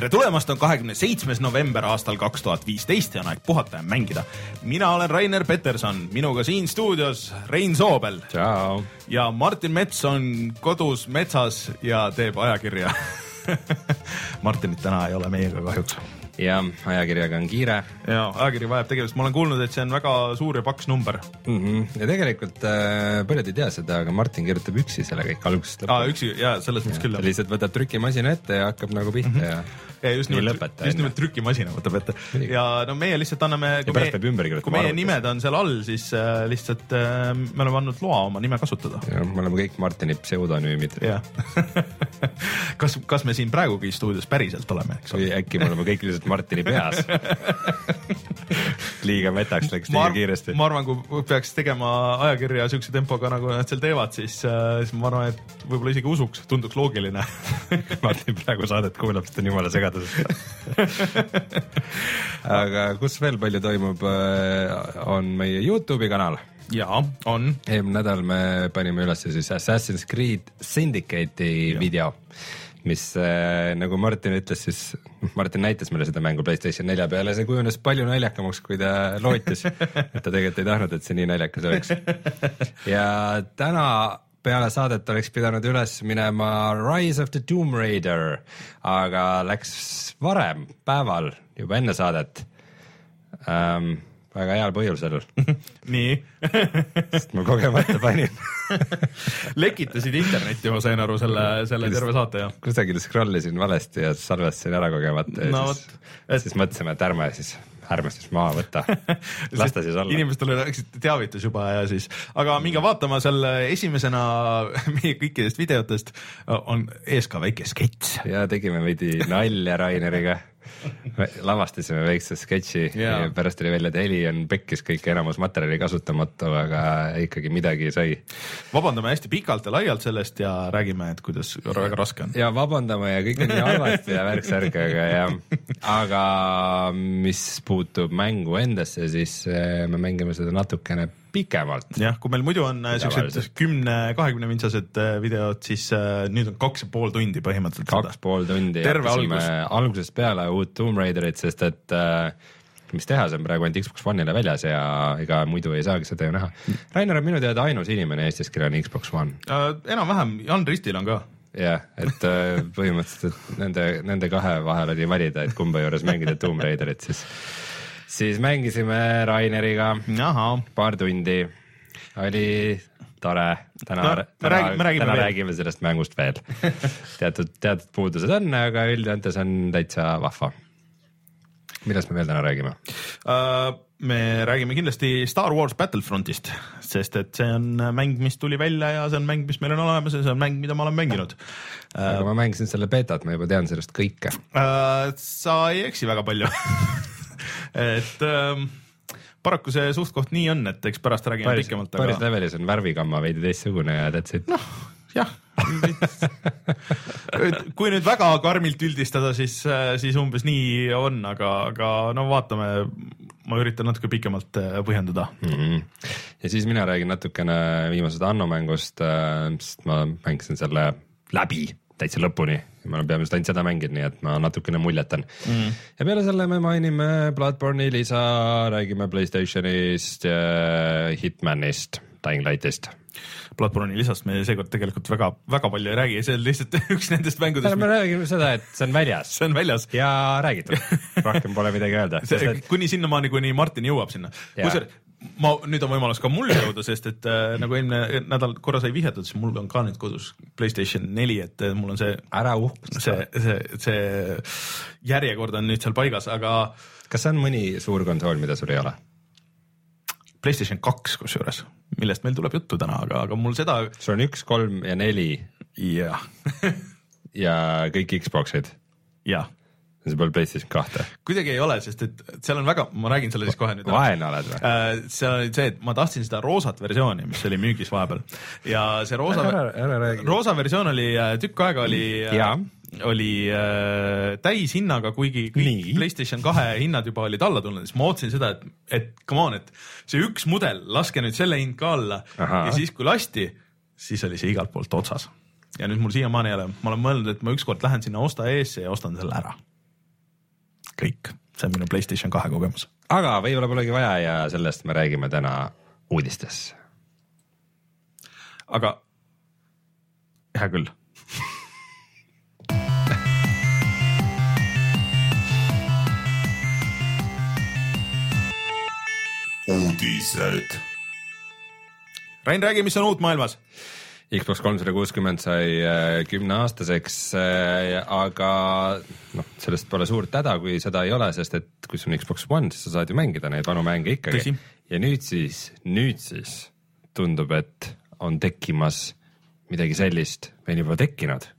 Tere tulemast, on kahekümne seitsmes november aastal kaks tuhat viisteist ja on aeg puhata ja mängida. mina olen Rainer Peterson, minuga siin stuudios Rein Soobel ja Martin Mets on kodus metsas ja teeb ajakirja. Martinit täna ei ole meiega kahjuks. ja ajakirjaga on kiire ja ajakiri vajab tegelast, ma olen kuulnud, et see on väga suur ja paks number. mm. -hmm. ja tegelikult äh, paljud ei tea seda, aga Martin kirjutab üksi selle kõik algusest aa, üksi ja selles mõttes küll jah. lihtsalt võtab trükimasina ette ja hakkab nagu pihta mm -hmm. ja just nimelt just nimelt trükimasina võtab ette ja no meie lihtsalt anname, ümber kirjutama kui meie arvutis. nimed on seal all, siis äh, lihtsalt äh, me oleme andnud loa oma nime kasutada. me oleme kõik Martini pseudonüümid. kas, kas me siin praegugi stuudios päriselt oleme, eks ole? äkki me oleme kõik lihtsalt Martini peas liiga metaks läks liiga kiiresti. ma arvan, kui peaks tegema ajakirja siukse tempoga, nagu nad seal teevad, siis äh,, siis ma arvan, et võib-olla isegi usuks, tunduks loogiline. Martin praegu saadet kuulab, sest ta on jumala segaduses. aga kus veel palju toimub, on meie Youtube'i kanal jaa, on. eelmine nädal me panime üles siis Assassin's Creed Syndicate'i video, mis äh, nagu Martin ütles, siis Martin näitas meile seda mängu Playstation nelja peale, see kujunes palju naljakamaks, kui ta lootis. et ta tegelikult ei tahtnud, et see nii naljakas oleks. ja täna peale saadet oleks pidanud üles minema Rise of the Tomb Raider, aga läks varem päeval juba enne saadet ähm,. väga heal põhjusel, nii. sest ma kogemata panin lekitasid internetti, ma sain aru selle, selle terve saate ja. kusagil scroll isin valesti ja salvestasin ära kogemata ja No siis, siis mõtlesime, et ärme siis, ärme siis maha võta, las ta siis olla. inimestele läksid teavitus juba ja siis, aga minge vaatama selle esimesena meie kõikidest videotest on ees ka väike sketš. ja tegime veidi nalja Raineriga, lavastasime väikse sketši Jaa. ja pärast tuli välja, et heli on pekkis kõik enamus materjali kasutamatu, aga ikkagi midagi sai. vabandame hästi pikalt ja laialt sellest ja räägime, et kuidas väga raske on. ja vabandame ja kõik on nii halvasti ja värk-särk, aga jah, aga mis puutub mängu endasse, siis eh, me mängime seda natukene pikemalt. jah, kui meil muidu on äh, siuksed kümne, kahekümne mintsased äh, videod, siis äh, nüüd on kaks ja pool tundi põhimõtteliselt kaks pool tundi. Terve algus. algusest peale uut Tomb Raiderit, sest et äh, mis teha, see on praegu ainult Xbox One'ile väljas ja ega muidu ei saagi seda ju näha. Rainer on minu teada ainus inimene Eestis, kellel on Xbox One. äh,. enam-vähem, Jan Ristil on ka. jah, et äh, põhimõtteliselt nende, nende kahe vahel oli valida, et kumba juures mängida Tomb Raiderit, siis, siis mängisime Raineriga ahah, paar tundi, oli tore, täna No, täna, räägi- me räägime täna veel. räägime sellest mängust veel. teatud, teatud puudused on, aga üldjoontes on täitsa vahva. millest me veel täna räägime? Äh, me räägime kindlasti Star Wars Battlefrontist, sest et see on mäng, mis tuli välja ja see on mäng, mis meil on olemas ja see on mäng, mida ma olen mänginud. aga ma mängisin selle beetat, ma juba tean sellest kõike. Äh, sa ei eksi väga palju et ähm, paraku see suht-koht nii on, et eks pärast räägime paaris, pikemalt, paaris aga levelis on värvigamma veidi teistsugune ja that's it. noh, jah. kui nüüd väga karmilt üldistada, siis, siis umbes nii on, aga, aga no vaatame, ma üritan natuke pikemalt äh, põhjendada. Mhm. ja siis mina räägin natukene viimasest Anno mängust, sest ma mängisin selle läbi täitsa lõpuni ma olen peamiselt ainult seda mänginud, nii et ma natukene muljetan mm.. ja peale selle me mainime Bloodborne'i lisa, räägime Playstationist, Hitmanist, Dying Lightist. Bloodborne'i lisast me seekord tegelikult väga, väga palju ei räägi, see on lihtsalt üks nendest mängudest, me räägime seda, et see on väljas see on väljas. ja räägitud, rohkem pole midagi öelda, kuni sinnamaani, kuni Martin jõuab sinna. Kusjuures ma, nüüd on võimalus ka mul jõuda, sest et äh, nagu eelmine nädal korra sai vihjatud, siis mul on ka nüüd kodus Playstation neli, et äh, mul on see, ära uhkusta see, see, see järjekord on nüüd seal paigas, aga kas on mõni suur konsool, mida sul ei ole? Playstation kaks kusjuures, millest meil tuleb juttu täna, aga, aga mul seda, sul on üks, kolm ja neli. Jah, ja kõik Xbox'id? Jah, see pole PlayStation kahte. kuidagi ei ole, sest et seal on väga, ma räägin selle siis kohe nüüd. vaene oled või? Äh, seal oli see, et ma tahtsin seda roosat versiooni, mis oli müügis vahepeal ja see roosa, roosa versioon oli äh, tükk aega oli äh, Jaa. oli äh, täishinnaga, kuigi kõik Nii. Playstation kahe hinnad juba olid alla tulnud, siis ma ootasin seda, et, et come on, et see üks mudel, laske nüüd selle hind ka alla Ahaa. ja siis, kui lasti, siis oli see igalt poolt otsas. ja nüüd mul siiamaani ei ole, ma olen mõelnud, et ma ükskord lähen sinna osta eesse ja ostan selle ära. kõik, see on minu Playstation kahe kogemus. aga võib-olla polegi vaja ja sellest me räägime täna uudistes. aga hea küll. uudised. Rain, räägi, mis on uut maailmas? Xbox kolmsada kuuskümmend sai äh, kümneaastaseks äh,, aga noh, sellest pole suurt häda, kui seda ei ole, sest et kui sul on Xbox One, siis sa saad ju mängida neid vanu mänge ikkagi. Ja nüüd siis, nüüd siis tundub, et on tekkimas midagi sellist või on juba tekkinud,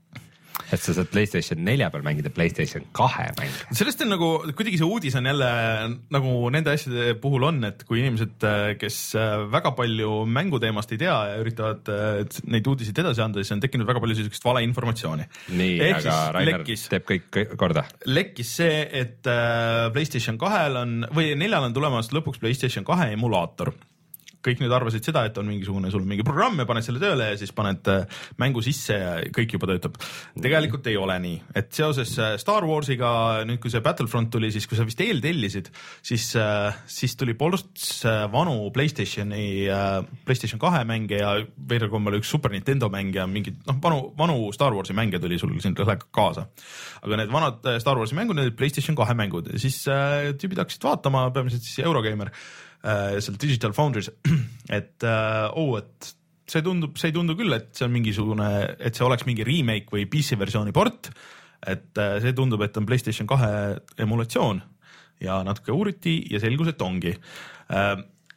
et sa saad Playstation nelja peal mängida Playstation kahe mänge. sellest on nagu kuidagi see uudis on jälle nagu nende asjade puhul on, et kui inimesed, kes äh, väga palju mänguteemast ei tea ja üritavad äh, neid uudiseid edasi anda, siis on tekkinud väga palju siukest valeinformatsiooni. nii, aga Rainer lekkis. teeb kõik korda. lekkis see, et äh, Playstation kahel on või neljal on tulemas lõpuks Playstation kahe emulaator kõik nüüd arvasid seda, et on mingisugune sul mingi programm ja paned selle tööle ja siis paned äh, mängu sisse ja kõik juba töötab. tegelikult ei ole nii, et seoses äh, Star Warsiga nüüd, kui see Battlefront tuli, siis kui sa vist eeltellisid, siis, siis tuli äh, vanu Playstationi, Playstation kahe mänge ja veidral kombel üks Super Nintendo mäng ja mingid noh, vanu, vanu Star Warsi mänge tuli sul siin kaasa. aga need vanad äh, Star Warsi mängud, need olid Playstation kahe mängud ja siis äh, tüübid hakkasid vaatama, peamiselt siis Eurogeimer äh, seal Digital Foundry's, et äh, oo, et see tundub, see ei tundu küll, et see on mingisugune, et see oleks mingi remake või PC versiooni port. et äh, see tundub, et on Playstation kahe emulatsioon ja natuke uuriti ja selgus, et ongi äh,.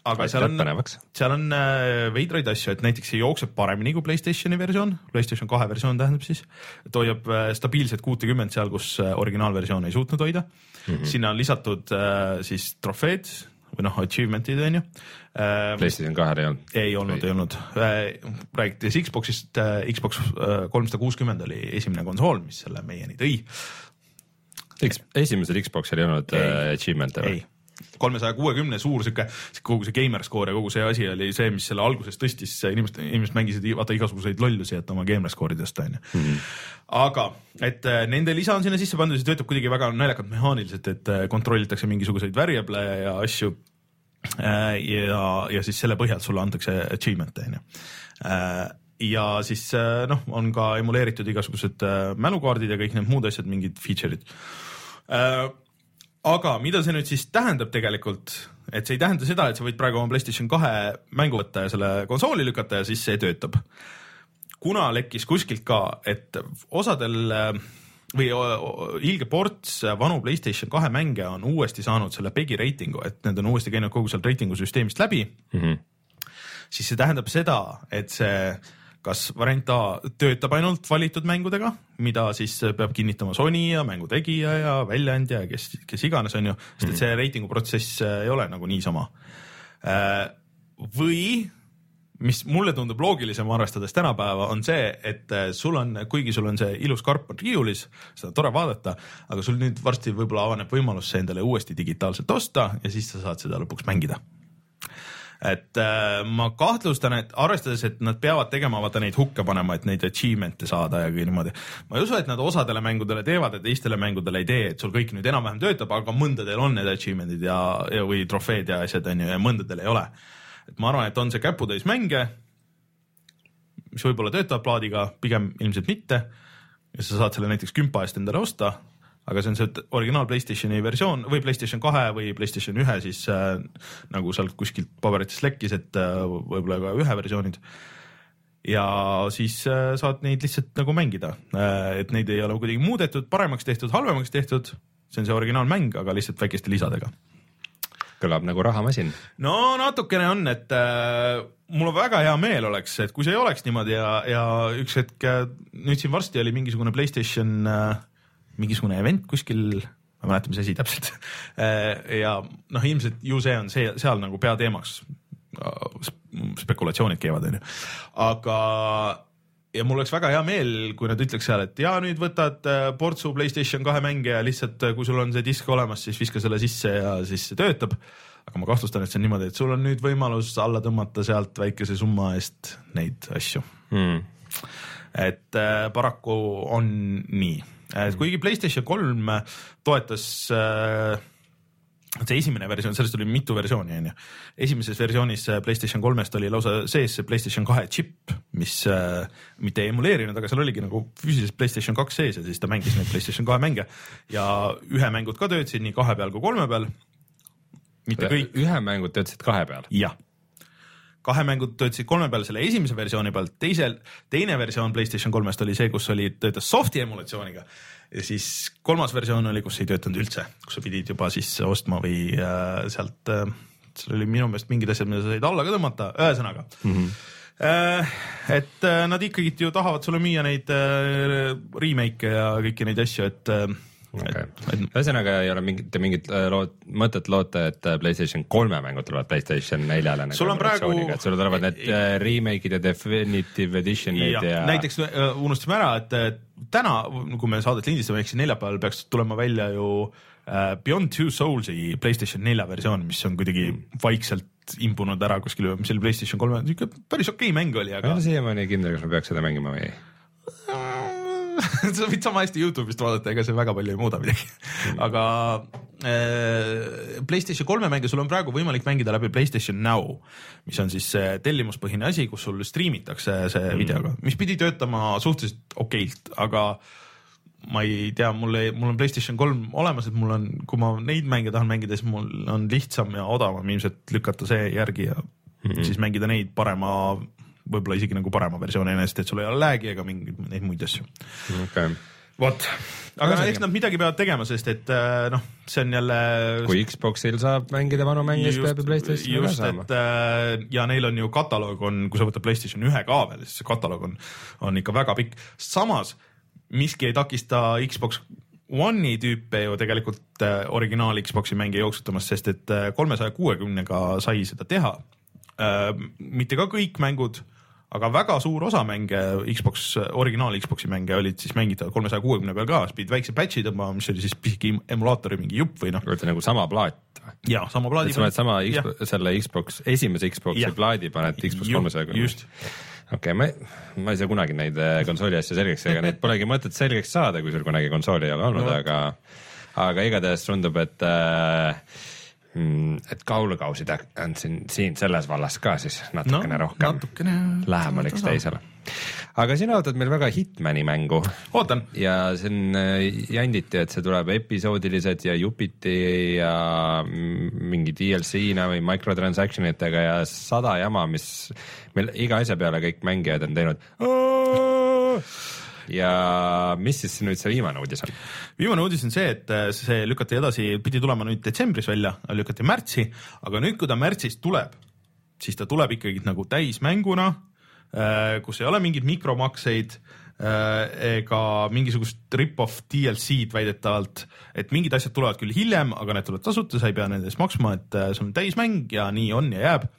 aga seal on, seal on äh, veidraid asju, et näiteks see jookseb paremini kui Playstationi versioon, Playstation kahe versioon tähendab siis, et hoiab äh, stabiilset kuutekümmet seal, kus äh, originaalversioon ei suutnud hoida mm. -hmm. sinna on lisatud äh, siis trofeed või noh, achievement'id on ju äh,. PlayStation kahel ei olnud. ei olnud, ei olnud. räägiti siis Xbox'ist, Xbox kolmsada kuuskümmend oli esimene konsool, mis selle meieni tõi. esimesel Xboxil ei olnud äh, achievement'e või kolmesaja kuuekümne suur sihuke, kogu see gamer score ja kogu see asi oli see, mis selle alguses tõstis, inimesed, inimesed mängisid vaata igasuguseid lollusi, et oma gamer score'i tõsta onju. aga et äh, nende lisa on sinna sisse pandud, see töötab kuidagi väga naljakalt mehaaniliselt, et äh, kontrollitakse mingisuguseid variable'e ja asju. ja, ja siis selle põhjal sulle antakse achievement'e onju ja siis äh, noh, on ka emuleeritud igasugused äh, mälukaardid ja kõik need muud asjad, mingid feature'id Äh, aga mida see nüüd siis tähendab tegelikult, et see ei tähenda seda, et sa võid praegu oma Playstation kahe mängu võtta ja selle konsooli lükata ja siis see töötab. kuna lekkis kuskilt ka, et osadel äh, või o- o- ilge ports vanu Playstation kahe mänge on uuesti saanud selle PEGI reitingu, et need on uuesti käinud kogu sealt reitingu süsteemist läbi mm? -hmm. siis see tähendab seda, et see kas variant A töötab ainult valitud mängudega, mida siis peab kinnitama Sony ja mängu tegija ja väljaandja ja kes, kes iganes, on ju, sest et see reitinguprotsess äh, ei ole nagu niisama. või mis mulle tundub loogilisem, arvestades tänapäeva, on see, et äh, sul on, kuigi sul on see ilus karp on riiulis, seda on tore vaadata, aga sul nüüd varsti võib-olla avaneb võimalus see endale uuesti digitaalselt osta ja siis sa saad seda lõpuks mängida et äh, ma kahtlustan, et arvestades, et nad peavad tegema vaata neid hukke panema, et neid achievement'e saada ja kõik niimoodi. ma ei usu, et nad osadele mängudele teevad ja teistele mängudele ei tee, et sul kõik nüüd enam-vähem töötab, aga mõndadel on need achievement'id ja, ja, või trofeed ja asjad on ju ja mõndadel ei ole. et ma arvan, et on see käputäis mänge, mis võib-olla töötavad plaadiga, pigem ilmselt mitte. ja sa saad selle näiteks kümpa eest endale osta aga see on see originaal Playstationi versioon või Playstation kahe või Playstation ühe siis äh, nagu sealt kuskilt paberitest lekkis, et äh, võib-olla ka ühe versioonid. ja siis äh, saad neid lihtsalt nagu mängida äh,, et neid ei ole kuidagi muudetud, paremaks tehtud, halvemaks tehtud. see on see originaalmäng, aga lihtsalt väikeste lisadega. kõlab nagu rahamasin. no natukene on, et äh, mul on väga hea meel oleks, et kui see ei oleks niimoodi ja, ja üks hetk äh, nüüd siin varsti oli mingisugune Playstation äh, mingisugune event kuskil ma ei mäleta, mis asi täpselt. Ja noh, ilmselt ju see on see seal nagu peateemaks. spekulatsioonid käivad, onju, aga ja mul oleks väga hea meel, kui nad ütleks seal, et ja nüüd võtad äh, portsu Playstation kahe mänge ja lihtsalt, äh, kui sul on see disk olemas, siis viska selle sisse ja siis see töötab. aga ma kahtlustan, et see on niimoodi, et sul on nüüd võimalus alla tõmmata sealt väikese summa eest neid asju. Hmm.. et äh, paraku on nii, et kuigi Playstation kolm toetas äh, see esimene versioon, sellest oli mitu versiooni, onju. esimeses versioonis äh, Playstation kolmest oli lausa sees see Playstation kahe džipp, mis äh, mitte ei emuleerinud, aga seal oligi nagu füüsiliselt Playstation kaks sees ja siis ta mängis neid Playstation kahe mänge ja ühe mängud ka töötasid nii kahe peal kui kolme peal. mitte kõik. ühe mängud töötasid kahe peal? jah kahe mängud töötasid kolme peal selle esimese versiooni peal, teisel, teine versioon Playstation kolmest oli see, kus oli, töötas soft'i emulatsiooniga ja siis kolmas versioon oli, kus ei töötanud üldse, kus sa pidid juba siis ostma või äh, sealt äh,, seal oli minu meelest mingid asjad, mida sa said alla ka tõmmata, ühesõnaga mm. -hmm et äh, nad ikkagi ju tahavad sulle müüa neid äh, remake'e ja kõiki neid asju, et okay.. ühesõnaga ei ole mingit, mingit loot, mõtet loota, et PlayStation kolme mängud tulevad PlayStation neljale. sul on praegu. et sul tulevad need remake'id ja definitive edition'id ja, ja.... näiteks unustasime ära, et täna, kui me saadet lindistame, ehk siis neljapäeval peaks tulema välja ju äh, Beyond Two Souls'i Playstation nelja versioon, mis on kuidagi mm. vaikselt imbunud ära kuskil, mis oli Playstation kolme, niisugune päris okei okay mäng oli, aga. ma ei ole siiamaani kindel, kas ma peaks seda mängima või ei sa võid sama hästi Youtube'ist vaadata, ega see väga palju ei muuda midagi mm.. aga äh, Playstation kolme mänge sul on praegu võimalik mängida läbi Playstation Now, mis on siis see tellimuspõhine asi, kus sul striimitakse see mm. videoga, mis pidi töötama suhteliselt okeilt, aga ma ei tea, mul ei, mul on Playstation kolm olemas, et mul on, kui ma neid mänge tahan mängida, siis mul on lihtsam ja odavam ilmselt lükata see järgi ja mm -hmm. siis mängida neid parema võib-olla isegi nagu parema versiooni enesest, et sul ei ole lag'i ega mingeid neid muid asju okay.. vot, aga no, eks nad midagi peavad tegema, sest et äh, noh, see on jälle. kui Xboxil saab mängida vanu mänge, siis peab ju Playstationi ka saama. Äh, ja neil on ju kataloog on, kui sa võtad Playstation ühe ka veel, siis see kataloog on, on ikka väga pikk. samas miski ei takista Xbox One'i tüüpe ju tegelikult äh, originaal Xbox'i mänge jooksutamast, sest et kolmesaja kuuekümnega sai seda teha äh,. mitte ka kõik mängud aga väga suur osa mänge, Xbox, originaal Xbox'i mänge olid siis mängitavad kolmesaja kuuekümne peal ka, siis pidid väikse patch'i tõmbama, mis oli siis pisike emulaatori mingi jupp või noh. nagu sama plaat või? jaa, sama plaadi. sa paned sama Xbox, selle Xbox, esimese Xbox'i plaadi paned Xbox kolmesaja just okei okay,, ma, ma ei saa kunagi neid äh, konsooli asju selgeks, ega neid polegi mõtet selgeks saada, kui sul kunagi konsooli ei ole olnud no., aga, aga igatahes tundub, et äh, et kaulakausid on siin, siin selles vallas ka siis natukene no, rohkem natukene lähemal üksteisele. aga sina ootad meil väga Hitmani mängu. ootan. ja siin äh, janditi, et see tuleb episoodilised ja jupiti ja mingi DLC-na või microtransaction itega ja sada jama, mis meil iga asja peale kõik mängijad on teinud ja mis siis nüüd see viimane uudis on? viimane uudis on see, et äh, see lükati edasi, pidi tulema nüüd detsembris välja, lükati märtsi, aga nüüd, kui ta märtsis tuleb, siis ta tuleb ikkagi nagu täismänguna, äh, kus ei ole mingeid mikromakseid äh, ega mingisugust rip-off DLC-d väidetavalt, et mingid asjad tulevad küll hiljem, aga need tulevad tasuta, sa ei pea nende eest maksma, et see on täismäng ja nii on ja jääb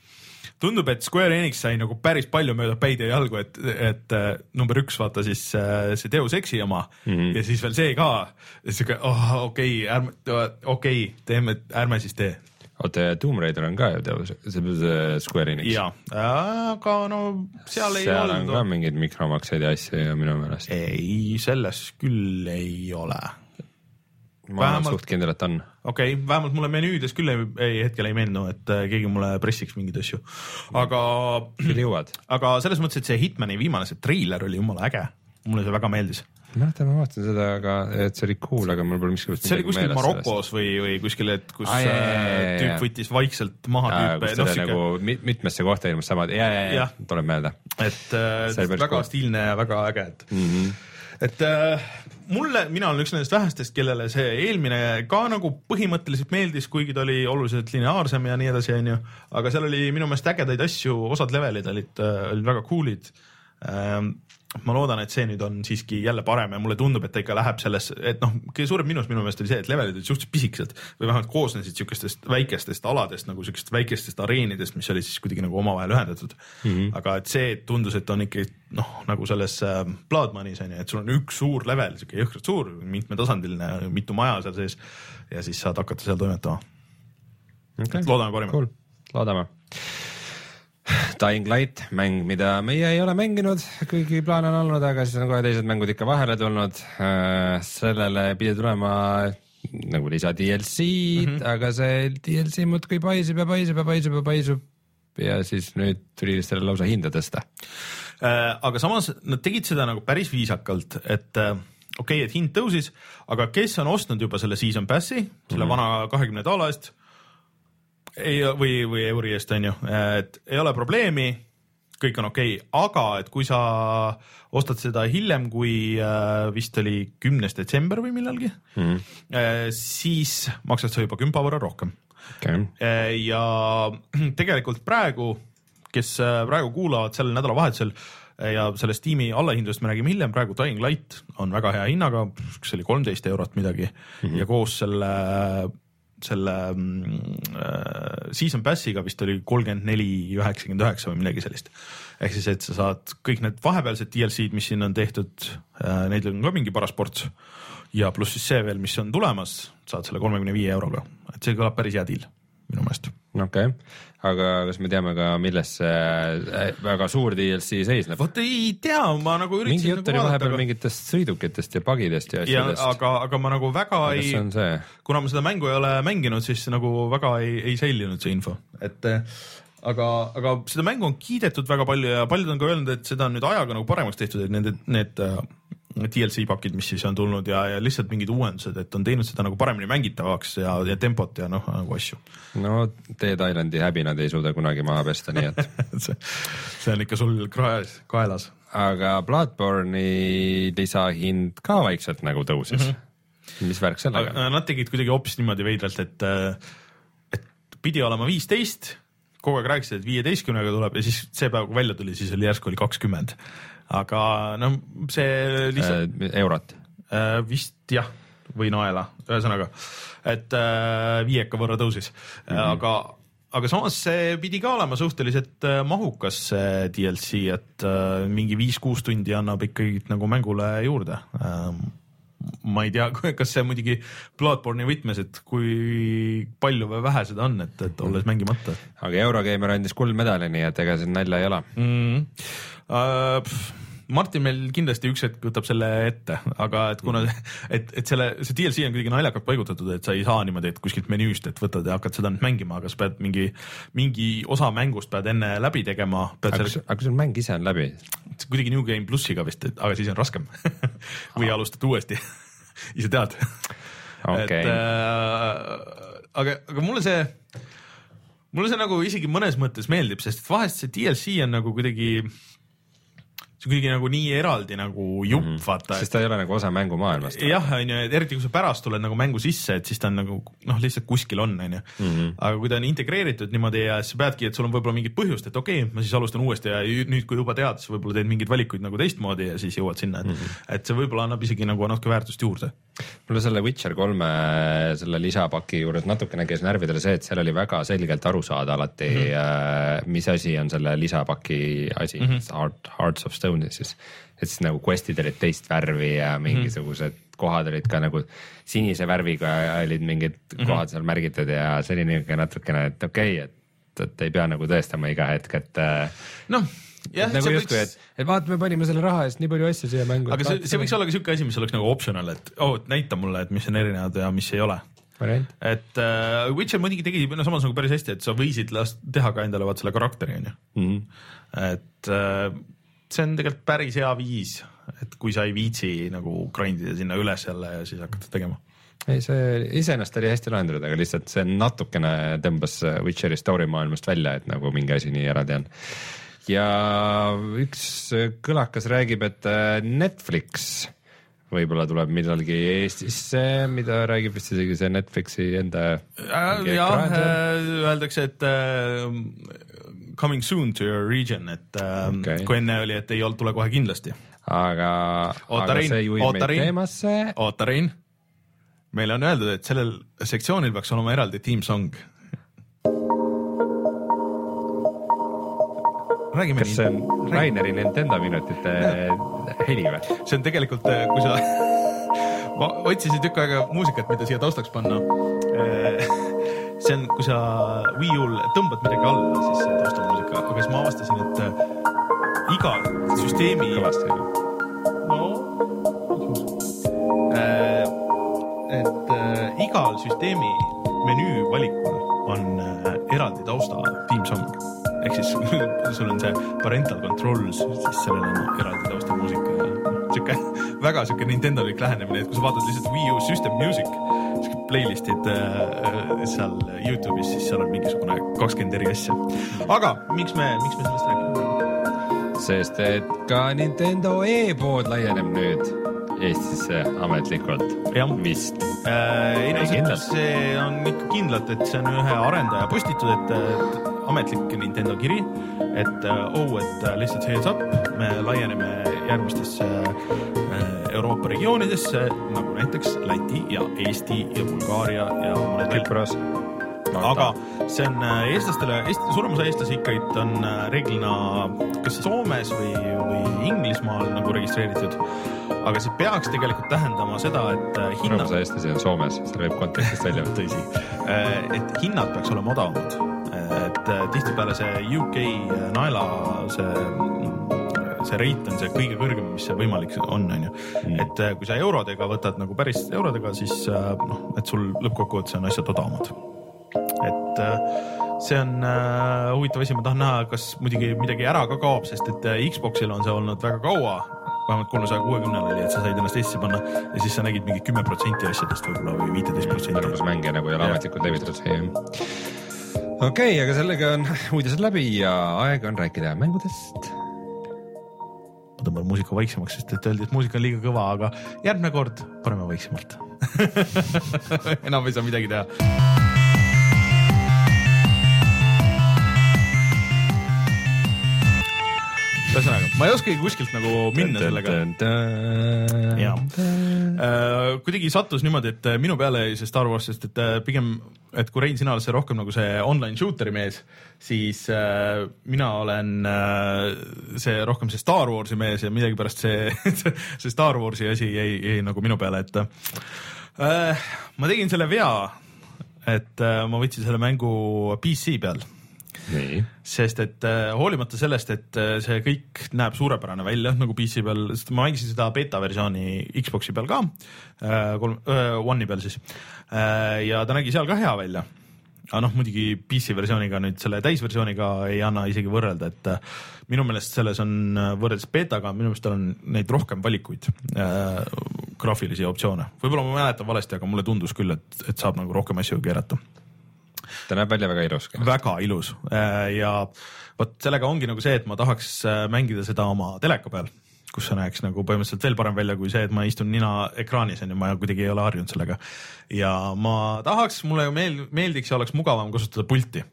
tundub, et Square Enix sai nagu päris palju mööda päid ja jalgu, et, et äh, number üks, vaata siis äh, see Deus Exi oma mm -hmm. ja siis veel see ka. sihuke, oh okei okay,, ärme, okei okay,, teeme, ärme siis tee oota, Tomb Raider on ka ju Deus, see Square Enix. jaa, aga no seal ei seal olnud. seal on ka mingeid mikromakseid ja asju ju minu meelest. ei, selles küll ei ole ma vähemalt, olen suht kindel, et on. okei okay,, vähemalt mulle menüüdes küll ei, ei, hetkel ei meenu, et äh, keegi mulle pressiks mingeid asju, aga. küll jõuad. aga selles mõttes, et see Hitmani viimane, see treiler oli jumala äge, mulle see väga meeldis mäletan, ma vaatasin seda, aga et see oli cool, aga mul pole miskit. see oli kuskil Marokos või, või kuskil, et kus Aa, jah, jah, jah, tüüp võttis vaikselt maha tüüpe. No, nagu mitmesse kohta ilmus sama, ja, ja, ja, tuleb meelde. et äh, väga cool. stiilne ja väga äge, et mm, -hmm. Et äh, mulle, mina olen üks nendest vähestest, kellele see eelmine ka nagu põhimõtteliselt meeldis, kuigi ta oli oluliselt lineaarsem ja nii edasi, onju. aga seal oli minu meelest ägedaid asju, osad levelid olid, äh, olid väga cool'id ma loodan, et see nüüd on siiski jälle parem ja mulle tundub, et ta ikka läheb selles, et noh, kõige suurem miinus minu meelest oli see, et levelid olid suhteliselt pisikesed või vähemalt koosnesid siukestest väikestest aladest nagu siukestest väikestest areenidest, mis olid siis kuidagi nagu omavahel ühendatud mm. -hmm. aga et see tundus, et on ikkagi noh, nagu selles äh, Blood Money's on ju, et sul on üks suur level, siuke jõhkralt suur, mitmetasandiline, mitu maja seal sees ja siis saad hakata seal toimetama okay.. loodame parimat cool., loodame Dying Light, mäng, mida meie ei ole mänginud, kuigi plaan on olnud, aga siis on kohe teised mängud ikka vahele tulnud. Äh, sellele pidi tulema nagu lisa DLC-d mm, -hmm. aga see DLC muudkui paisub ja paisub ja paisub ja paisub. ja siis nüüd tuli selle lausa hinda tõsta. Äh, aga samas nad tegid seda nagu päris viisakalt, et äh, okei okay,, et hind tõusis, aga kes on ostnud juba selle season pass'i, selle mm -hmm. vana kahekümne daala eest ei või, või euri eest on ju, et ei ole probleemi, kõik on okei okay., aga et kui sa ostad seda hiljem, kui äh, vist oli kümnes detsember või millalgi mm, -hmm. siis maksad sa juba kümpa võrra rohkem okay.. ja tegelikult praegu, kes praegu kuulavad sellel nädalavahetusel ja sellest tiimi allahindlusest me räägime hiljem, praegu Dying Light on väga hea hinnaga, kas see oli kolmteist eurot midagi mm -hmm. ja koos selle selle äh, season pass'iga vist oli kolmkümmend neli, üheksakümmend üheksa või midagi sellist. ehk siis, et sa saad kõik need vahepealsed DLC-d, mis siin on tehtud äh,, neid on ka mingi paras ports ja pluss siis see veel, mis on tulemas, saad selle kolmekümne viie euroga, et see kõlab päris hea deal minu meelest. Okei okay., aga kas me teame ka, milles see äh, väga suur DLC seisneb? vot ei tea, ma nagu üritasin. mingi jutt nagu oli vahepeal aga... mingitest sõidukitest ja pagidest ja asjadest. aga, aga ma nagu väga aga ei, kuna ma seda mängu ei ole mänginud, siis nagu väga ei, ei säilinud see info, et aga, aga seda mängu on kiidetud väga palju ja paljud on ka öelnud, et seda on nüüd ajaga nagu paremaks tehtud, et nende, need DLC pakid, mis siis on tulnud ja, ja lihtsalt mingid uuendused, et on teinud seda nagu paremini mängitavaks ja, ja tempot ja noh, nagu asju. no Dead Islandi häbi nad ei suuda kunagi maha pesta, nii et see, see on ikka sul kraes, kaelas. aga Bloodborne'i lisahind ka vaikselt nagu tõusis mm. -hmm. mis värk sellega? Nad tegid kuidagi hoopis niimoodi veidralt, et, et pidi olema viisteist, kogu aeg rääkisid, et viieteistkümnega tuleb ja siis see päev, kui välja tuli, siis oli järsku oli kakskümmend aga no see lihtsalt äh,. eurot äh,? vist jah, või naela, ühesõnaga, et äh, viieka võrra tõusis mm, -hmm. aga aga samas see pidi ka olema suhteliselt äh, mahukas see DLC, et äh, mingi viis-kuus tundi annab ikkagi nagu mängule juurde ähm, ma ei tea, kas see muidugi Bloodborne'i võtmes, et kui palju või vähe seda on, et, et olles mängimata. aga Eurogeimer andis kuldmedali, nii et ega siin nalja ei ole mm. -hmm. Uh, Martin meil kindlasti üks hetk võtab selle ette, aga et kuna, et, et selle, see DLC on kuidagi naljakalt paigutatud, et sa ei saa niimoodi, et kuskilt menüüst, et võtad ja hakkad seda nüüd mängima, aga sa pead mingi, mingi osa mängust pead enne läbi tegema. aga, selle... aga sul mäng ise on läbi? kuidagi New Game plussiga vist, aga siis on raskem. Või alustad uuesti. Ise tead. Okay.. et äh, aga, aga mulle see, mulle see nagu isegi mõnes mõttes meeldib, sest vahest see DLC on nagu kuidagi see on kuidagi nagu nii eraldi nagu jupp mm, -hmm. vaata. sest ta ei ole nagu osa mängumaailmast. jah, onju, et eriti kui sa pärast tuled nagu mängu sisse, et siis ta on nagu noh, lihtsalt kuskil on, onju. Mhm. aga kui ta on integreeritud niimoodi ja siis sa peadki, et sul on võib-olla mingit põhjust, et okei okay,, ma siis alustan uuesti ja nüüd, kui juba tead, siis võib-olla teed mingeid valikuid nagu teistmoodi ja siis jõuad sinna, et mm, -hmm. et see võib-olla annab isegi nagu natuke väärtust juurde. mulle selle Witcher kolme selle lisapaki juures natukene käis närvidele see, et seal oli väga selgelt aru saada alati mm, -hmm. mis asi on selle lisapaki asi mm, -hmm. Heart, Hearts of Stone siis et siis nagu quest'id olid teist värvi ja mingisugused mm -hmm. kohad olid ka nagu sinise värviga olid mingid mm -hmm. kohad seal märgitud ja see oli niisugune natukene, et okei okay,, et, et ei pea nagu tõestama iga hetk, et. Äh, noh jah, nagu justkui võiks..., et, et vaata, me panime selle raha eest nii palju asju siia mängu. aga see, see võiks olla ka siuke asi, mis oleks nagu optional, et oh, näita mulle, et mis on erinevad ja mis ei ole. et uh, Witcher muidugi tegi no samas nagu päris hästi, et sa võisid last teha ka endale vaat selle karakteri onju mm. -hmm. et uh, see on tegelikult päris hea viis, et kui sa ei viitsi nagu grind ida sinna üles jälle ja siis hakata tegema ei, see iseenesest oli hästi lahendatud, aga lihtsalt see natukene tõmbas Witcheri story maailmast välja, et nagu mingi asi nii eraldi on. ja üks kõlakas räägib, et äh, Netflix võib-olla tuleb millalgi Eestisse, mida räägib vist isegi see Netflixi enda äh,. jah, äh, öeldakse, et coming soon to your region, et äh, Okei. okay. kui enne oli, et ei olnud, tule kohe kindlasti. aga, aga Rein, see juhib meid Rein. teemasse. oota, Rein, meile on öeldud, et sellel sektsioonil peaks olema eraldi tiimsong. räägime kas see on Raineri Nintendo minutite heli või? see on tegelikult, kui sa, ma otsisin tükk aega muusikat, mida siia taustaks panna. see on, kui sa Wii U-l tõmbad midagi alla, siis see on taustamuusika, aga siis ma avastasin, et äh, iga süsteemi. kõvasti. et äh, igal süsteemi menüü valikul on äh, eraldi tausta tiimsong ehk siis sul on see parental controls, siis sellel on eraldi taustamuusika ja sihuke väga sihuke Nintendolik lähenemine, et kui sa vaatad lihtsalt Wii U System Music, playlist'id äh, seal Youtube'is, siis seal on mingisugune kakskümmend eri asja. aga miks me, miks me sellest räägime? sest et ka Nintendo e-pood laieneb nüüd Eestisse ametlikult vist. äh,. ei no see, see on ikka kindlalt, et see on ühe arendaja postitud, et, et ametlik Nintendo kiri, et äh, oh, et äh, lihtsalt heads up, me laieneme järgmistesse äh, Euroopa regioonidesse nagu näiteks Läti ja Eesti ja Bulgaaria ja mõned veel Küpros. aga see on äh, eestlastele, Eesti, suurem osa eestlasi ikkagi on äh, reeglina kas Soomes või, või Inglismaal nagu registreeritud. aga see peaks tegelikult tähendama seda, et äh, suurem hinnad osa, eestlasi on Soomes, see võib kontekstist välja võtta. tõsi, et hinnad peaks olema odavamad. et tihtipeale see UK naela see, see rate on see kõige kõrgem, mis see võimalik on, on ju. et äh, kui sa eurodega võtad nagu päris eurodega, siis äh, noh, et sul lõppkokkuvõttes on asjad odavamad. et äh, see on äh, huvitav asi, ma tahan näha, kas muidugi midagi ära ka kaob, sest et Xboxil on see olnud väga kaua, vähemalt kolmesaja kuuekümnel oli, et sa said ennast Eestisse panna ja siis sa nägid mingi kümme protsenti asjadest võib-olla või viiteist protsenti. enamus mänge nagu ei ole Jah. ametlikult levitatud siia. okei okay,, aga sellega on uudised läbi ja aeg on rääkida mängudest. Ma tõmban muusika vaiksemaks, sest et öeldi, et muusika on liiga kõva, aga järgmine kord paneme vaiksemalt. enam ei saa midagi teha. ühesõnaga, ma ei oskagi kuskilt nagu minna sellega. Jaa. Äh, kuidagi sattus niimoodi, et äh, minu peale see Star Wars, sest et äh, pigem, et kui Rein, sina oled see rohkem nagu see online shooter'i mees, siis äh, mina olen äh, see rohkem see Star Warsi mees ja millegipärast see, see Star Warsi asi jäi, jäi nagu minu peale, et äh, ma tegin selle vea, et äh, ma võtsin selle mängu PC peal nii, sest et äh, hoolimata sellest, et äh, see kõik näeb suurepärane välja nagu PC peal, sest ma mängisin seda beeta versiooni Xbox'i peal ka äh,, kolm One'i peal siis ja ta nägi seal ka hea välja. aga noh, muidugi PC versiooniga nüüd selle täisversiooniga ei anna isegi võrrelda, et minu meelest selles on võrreldes beetaga, minu meelest on neid rohkem valikuid äh,, graafilisi optsioone, võib-olla ma mäletan valesti, aga mulle tundus küll, et, et saab nagu rohkem asju keerata ta näeb välja väga ilus. väga ilus Äh, ja vot sellega ongi nagu see, et ma tahaks äh, mängida seda oma teleka peal, kus see näeks nagu põhimõtteliselt veel parem välja kui see, et ma istun nina ekraanis on ju, ma kuidagi ei ole harjunud sellega. ja ma tahaks, mulle meel-, meeldiks ja oleks mugavam kasutada pulti.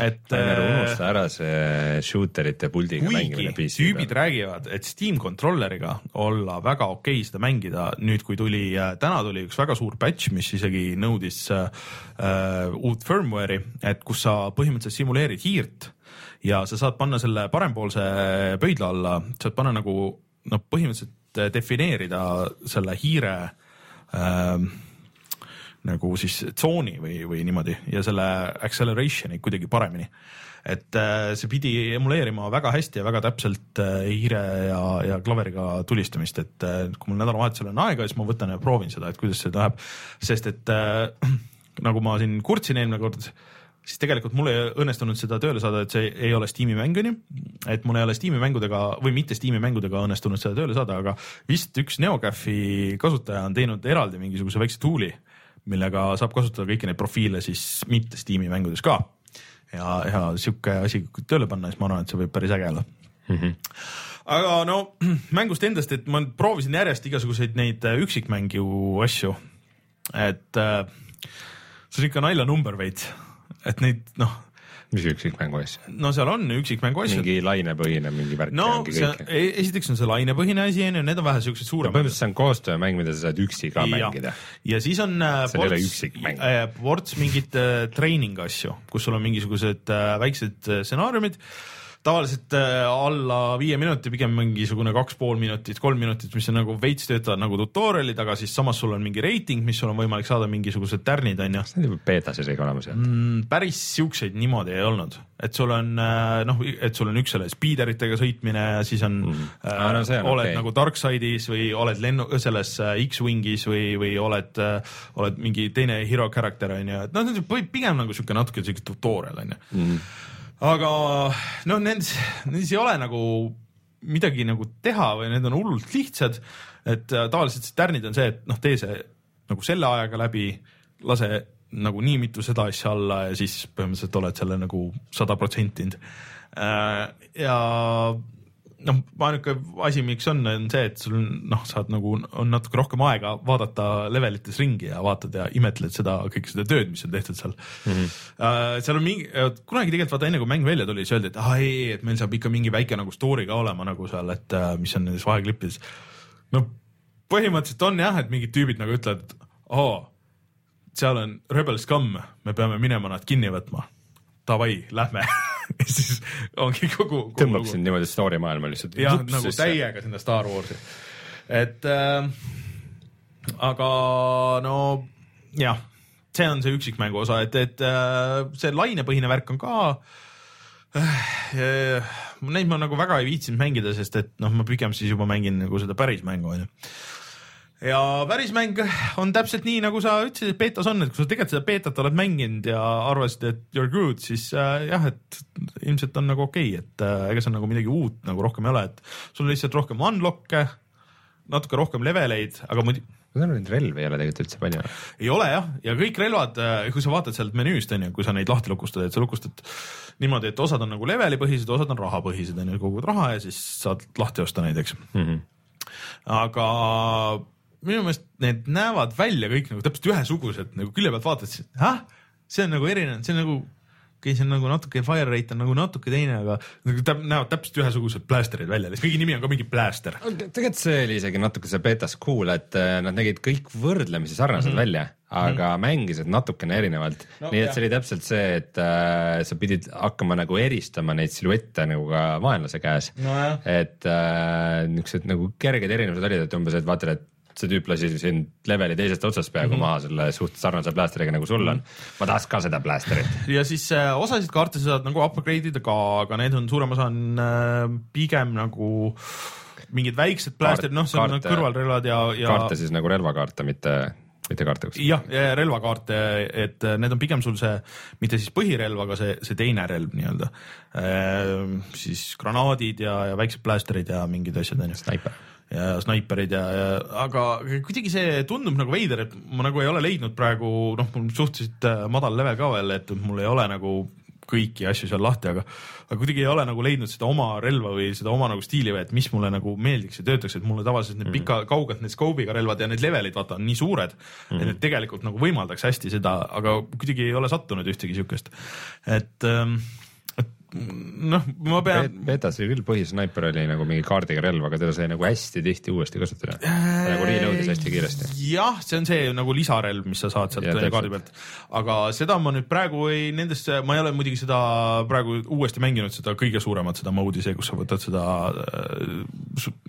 Et ära äh, unusta ära see shooterite puldiga kuigi mängimine PC tüübid räägivad, et Steam controller'iga olla väga okei seda mängida, nüüd kui tuli, täna tuli üks väga suur patch, mis isegi nõudis äh, äh, uut firmware'i, et kus sa põhimõtteliselt simuleerid hiirt ja sa saad panna selle parempoolse pöidla alla, saad panna nagu noh, põhimõtteliselt defineerida selle hiire äh, nagu siis tsooni või, või niimoodi ja selle acceleration'i kuidagi paremini. et äh, see pidi emuleerima väga hästi ja väga täpselt äh, hiire ja, ja klaveriga tulistamist, et äh, kui mul nädalavahetusel on aega, siis ma võtan ja proovin seda, et kuidas see läheb, sest et äh, nagu ma siin kurtsin eelmine kord, siis tegelikult mul ei õnnestunud seda tööle saada, et see ei ole Steam'i mäng onju, et mul ei ole Steam'i mängudega või mitte Steam'i mängudega õnnestunud seda tööle saada, aga vist üks NeoGAF-i kasutaja on teinud eraldi mingisuguse väikse tool'i, millega saab kasutada kõiki neid profiile siis mitte Steam'i mängudes ka. ja, ja sihuke asi tööle panna, siis ma arvan, et see võib päris äge olla aga no mängust endast, et ma proovisin järjest igasuguseid neid äh, üksikmängu asju. et äh, see on ikka naljanumber veits, et neid noh, mis üksikmängu asja? no seal on üksikmängu asjad. mingi lainepõhine mingi värk no see, e-, esiteks on see lainepõhine asi onju, need on vähe siuksed suuremad. põhimõtteliselt see on koostöömäng, mida sa saad üksi ka ja. mängida. ja siis on äh, see ole üksikmäng äh,. ports mingit äh, training asju, kus sul on mingisugused äh, väiksed äh, stsenaariumid äh, tavaliselt äh, alla viie minuti, pigem mingisugune kaks pool minutit, kolm minutit, mis on nagu veits töötavad nagu tutorial'id, aga siis samas sul on mingi reiting, mis sul on võimalik saada mingisugused tärnid onju. kas need juba beetas isegi olemas olnud mm,? päris siukseid niimoodi ei olnud, et sul on äh, noh, et sul on üks selle spiideritega sõitmine ja siis on mm., äh, ah, no, on oled okay. nagu Darkside'is või oled lennu, selles äh, X-Wingis või, või oled oled mingi teine hero character onju, et noh, pigem nagu siuke natuke siuke tutorial onju mm aga noh, nendes, nendes ei ole nagu midagi nagu teha või need on hullult lihtsad. et äh, tavaliselt see tärnid on see, et noh, tee see nagu selle ajaga läbi, lase nagu nii mitu seda asja alla ja siis põhimõtteliselt oled selle nagu sada protsentinud. Äh, ja noh, ainuke asi, miks on, on see, et sul noh, saad nagu on natuke rohkem aega vaadata levelites ringi ja vaatad ja imetled seda kõike seda tööd, mis on tehtud seal mm. -hmm. Uh, seal on mingi, kunagi tegelikult vaata enne kui mäng välja tuli, siis öeldi, et ah ei, et meil saab ikka mingi väike nagu story ka olema nagu seal, et uh, mis on nendes vaheklippides. no põhimõtteliselt on jah, et mingid tüübid nagu ütlevad, et oo, seal on Rebel Scum, me peame minema nad kinni võtma. Davai, lähme ja siis ongi kogu, kogu. tõmbab sind niimoodi story maailma lihtsalt. jah, nagu täiega sinna Star Warsi, et äh, aga no jah, see on see üksikmängu osa, et, et äh, see lainepõhine värk on ka äh,. Neid ma nagu väga ei viitsinud mängida, sest et noh, ma pigem siis juba mängin nagu seda päris mängu onju ja päris mäng on täpselt nii, nagu sa ütlesid, et beetas on, et kui sa tegelikult seda beetat oled mänginud ja arvasid, et you are good, siis äh, jah, et ilmselt on nagu okei okay,, et äh, ega seal nagu midagi uut nagu rohkem ei ole, et sul on lihtsalt rohkem unlock'e, natuke rohkem leveleid, aga muidu ma saan aru, et relvi ei ole tegelikult üldse palju. ei ole jah, ja kõik relvad, äh, kui sa vaatad sealt menüüst onju, kui sa neid lahti lukustad, et sa lukustad niimoodi, et osad on nagu levelipõhised, osad on rahapõhised onju, kogud raha ja siis saad lahti osta neid, eks mm. -hmm. aga minu meelest need näevad välja kõik nagu täpselt ühesugused, nagu külje pealt vaatad, siis ah, see on nagu erinev, see on nagu okei okay,, see on nagu natuke fire rate on nagu natuke teine, aga nagu täp, näevad täpselt ühesugused plästerid välja, kõigi nimi on ka mingi pläster. tegelikult see oli isegi natuke see betas cool, et äh, nad nägid kõik võrdlemisi sarnased mm -hmm. välja, aga mm -hmm. mängisid natukene erinevalt no,. nii et jah. see oli täpselt see, et äh, sa pidid hakkama nagu eristama neid siluette nagu ka vaenlase käes no,. et äh, niisugused nagu kerged erinevused olid, et umbes, et vaatad, et see tüüp lasi sind leveli teisest otsast peaaegu mm -hmm. maha selle suht sarnase plästeriga nagu sul on. -hmm. ma tahaks ka seda plästerit. ja siis äh, osasid kaarte sa saad nagu upgrade ida ka, aga need on, suurem osa on äh, pigem nagu mingid väiksed plästrid, noh, see on kaarte, kõrvalrelvad ja, ja. kaarte siis nagu relvakaarte, mitte mitte kaarte. jah, relvakaarte, et need on pigem sul see, mitte siis põhirelv, aga see, see teine relv nii-öelda ehm,. siis granaadid ja, ja väiksed plästerid ja mingid asjad onju. snaiper ja snaiperid ja, ja aga kuidagi see tundub nagu veider, et ma nagu ei ole leidnud praegu noh, mul suhteliselt äh, madal level ka veel, et mul ei ole nagu kõiki asju seal lahti, aga, aga kuidagi ei ole nagu leidnud seda oma relva või seda oma nagu stiili või et mis mulle nagu meeldiks ja töötaks, et mulle tavaliselt need mm -hmm. pika, kaugelt need scope'iga relvad ja need levelid vaata on nii suured mm, -hmm. et need tegelikult nagu võimaldaks hästi seda, aga kuidagi ei ole sattunud ühtegi siukest, et ähm, noh, ma pean. betas oli küll põhisnaiper oli nagu mingi kaardiga relv, aga teda sai nagu hästi tihti uuesti kasutada äh,. nagu reload'is hästi kiiresti. jah, see on see nagu lisarelv, mis sa saad sealt ja, kaardi pealt. aga seda ma nüüd praegu ei, nendesse, ma ei ole muidugi seda praegu uuesti mänginud, seda kõige suuremat, seda mode'i, see, kus sa võtad seda äh,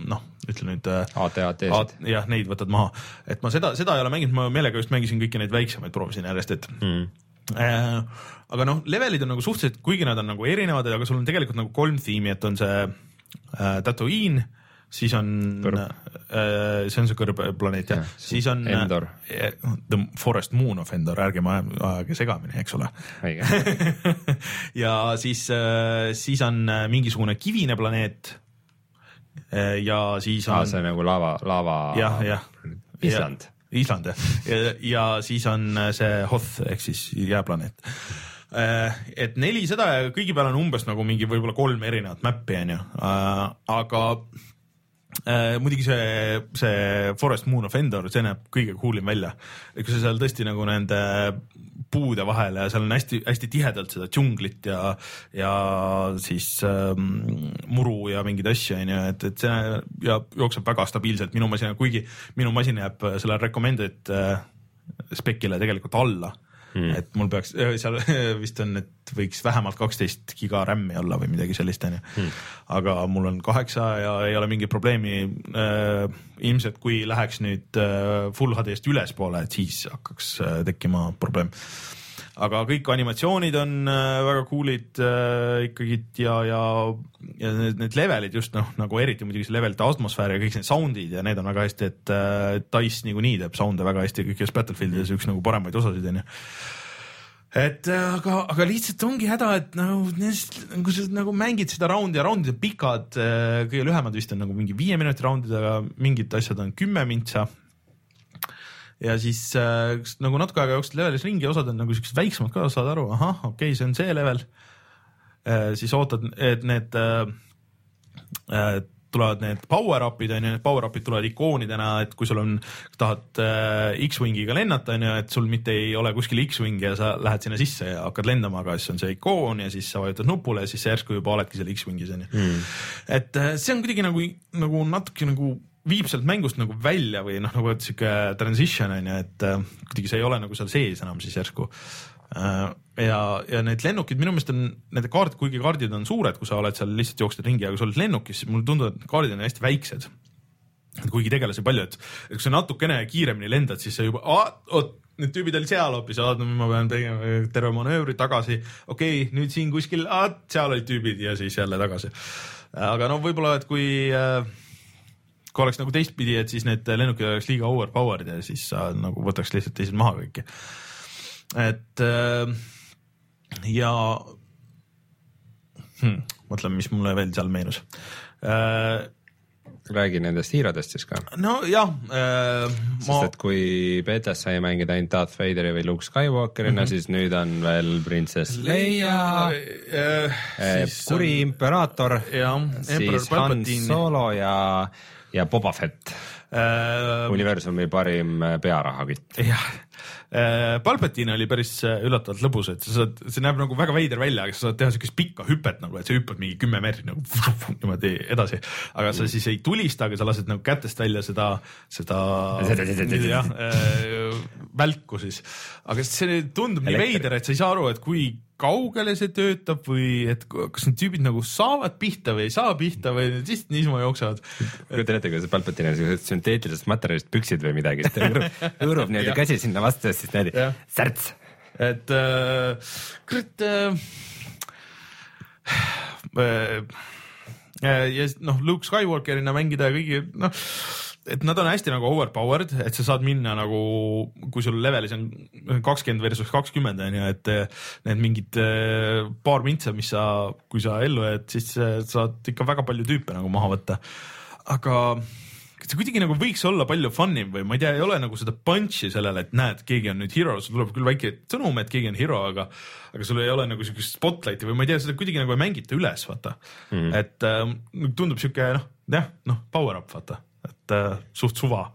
noh, ütle nüüd. AT-AT-sid. jah, neid võtad maha, et ma seda, seda ei ole mänginud, ma meelega just mängisin kõiki neid väiksemaid, proovisin järjest, et mm Äh, aga noh, levelid on nagu suhteliselt, kuigi nad on nagu erinevad, aga sul on tegelikult nagu kolm tiimi, et on see äh, Tatooine, siis on, äh, see on see kõrbeplaneet jah ja,, siis on Endor. Äh, The Forest Moon of Endor, ärgem ajage segamini, eks ole ja siis äh,, siis on äh, mingisugune kivine planeet äh, ja siis on ah,. see on nagu lava, lava. jah, jah. Island Island jah, ja, siis on äh, see Hoth ehk siis jääplaneet. Äh, et neli seda ja kõigi peal on umbes nagu mingi võib-olla kolm erinevat mäppi onju, äh, aga muidugi see, see Forest Moon of Endor, see näeb kõige cool im välja. kui sa seal tõesti nagu nende puude vahel ja seal on hästi-hästi tihedalt seda džunglit ja, ja siis ähm, muru ja mingeid asju onju, et, et see ja jookseb väga stabiilselt. Minu masina, kuigi minu masin jääb selle recommended äh, spec'ile tegelikult alla mm.. et mul peaks seal vist on, et võiks vähemalt kaksteist giga RAM-i olla või midagi sellist onju. Mm.. aga mul on kaheksa ja ei ole mingit probleemi. Äh,. ilmselt kui läheks nüüd äh, full HD-st ülespoole, et siis hakkaks äh, tekkima probleem aga kõik animatsioonid on äh, väga cool'id äh, ikkagi ja, ja, ja need, need levelid just noh, nagu eriti muidugi see levelite atmosfäär ja kõik need sound'id ja need on väga hästi, et äh, Dice niikuinii teeb sound'e väga hästi kõikides Battlefieldides üks nagu paremaid osasid onju. Et äh, aga, aga lihtsalt ongi häda, et nagu nendest, kui sa nagu mängid seda raundi ja raundid on pikad, äh, kõige lühemad vist on nagu mingi viie minuti raundid, aga mingid asjad on kümme mintsa ja siis äh, nagu natuke aega jooksed levelis ringi, osad on nagu siuksed väiksemad ka, saad aru, ahah, okei okay,, see on see level äh,. siis ootad, et need äh, äh, tulevad need power-up'id onju, need power-up'id tulevad ikoonidena, et kui sul on, tahad äh, X-Wingiga lennata onju, et sul mitte ei ole kuskil X-Wing ja sa lähed sinna sisse ja hakkad lendama, aga siis on see ikoon ja siis sa vajutad nupule ja siis sa järsku juba oledki seal X-Wingis onju mm.. et äh, see on kuidagi nagu, nagu natuke nagu viib sealt mängust nagu välja või noh, nagu sihuke transition on ju, et äh, kuidagi see ei ole nagu seal sees enam siis järsku äh,. ja, ja need lennukid minu meelest on nende kaart, kuigi kaardid on suured, kui sa oled seal lihtsalt jooksed ringi, aga sa oled lennukis, siis mulle tundub, et kaardid on hästi väiksed. kuigi tegelasi palju, et kui sa natukene kiiremini lendad, siis sa juba, oot, need tüübid olid seal hoopis, nüüd ma pean tegema terve manöövri tagasi, okei okay,, nüüd siin kuskil, seal olid tüübid ja siis jälle tagasi. aga no võib-olla, et kui äh, kui oleks nagu teistpidi, et siis need lennukid oleks liiga overpowered ja siis sa nagu võtaks lihtsalt teised maha kõiki. et äh, ja hmm, mõtleme, mis mulle veel seal meenus äh, räägi nendest hiiradest siis ka. nojah äh,. sest ma... et kui betas sai mängida ainult Darth Vaderi või Luke Skywalkerina mm, -hmm. siis nüüd on veel printsess Leia äh,, äh, kuri on... imperaator, siis Han Solo ja ja Boba Fett äh,. universumi parim äh, pearahakütt. jah äh,, Palpatine oli päris äh, üllatavalt lõbus, et sa saad, see näeb nagu väga veider välja, aga sa saad teha siukest pikka hüpet nagu, et sa hüppad mingi kümme meetrit nagu niimoodi edasi. aga sa mm. siis ei tulista, aga sa lased nagu kätest välja seda, seda jah äh, välku siis. aga see tundub nii veider, et sa ei saa aru, et kui kaugele see töötab või et kas need tüübid nagu saavad pihta või ei saa pihta või nad lihtsalt niisama jooksevad. kujutan ette, kuidas Palpatine on siuksed sünteetilisest materjalist püksid või midagi, siis ta hõõrub niimoodi käsi sinna vastu ja siis niimoodi särts. et äh, kurat äh, äh, ja noh, Luke Skywalkerina mängida ja kõigi noh et nad on hästi nagu overpowered, et sa saad minna nagu, kui sul levelis on kakskümmend versus kakskümmend on ju, et eh, need mingid eh, paar mintsa, mis sa, kui sa ellu jääd, siis eh, saad ikka väga palju tüüpe nagu maha võtta. aga see kuidagi nagu võiks olla palju fun im või ma ei tea, ei ole nagu seda punch'i sellele, et näed, keegi on nüüd hero, sul tuleb küll väike sõnum, et keegi on hero, aga, aga sul ei ole nagu siukest spotlight'i või ma ei tea, seda kuidagi nagu ei mängita üles, vaata mm. -hmm. et äh, tundub siuke noh, jah, noh, power up, vaata et äh, suht suva.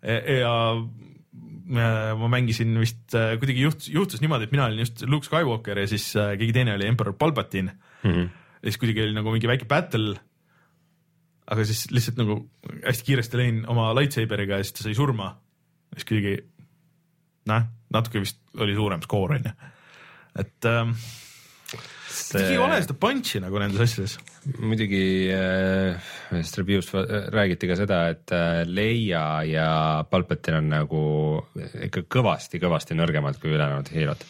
E, ja äh, ma mängisin vist äh, kuidagi juhtus, juhtus niimoodi, et mina olin just Luke Skywalker ja siis keegi teine oli Emperor Palpatine mm. -hmm. ja siis kuidagi oli nagu mingi väike battle. aga siis lihtsalt nagu hästi kiiresti lõin oma lightsaberiga ja siis ta sai surma. siis kuidagi noh, natuke vist oli suurem skoor onju, et ähm, see.... ei ole seda punch'i nagu nendes asjades. muidugi äh, sellest review'st räägiti ka seda, et äh, Leia ja Palpatine on nagu ikka kõvasti-kõvasti nõrgemad kui ülejäänud hiirod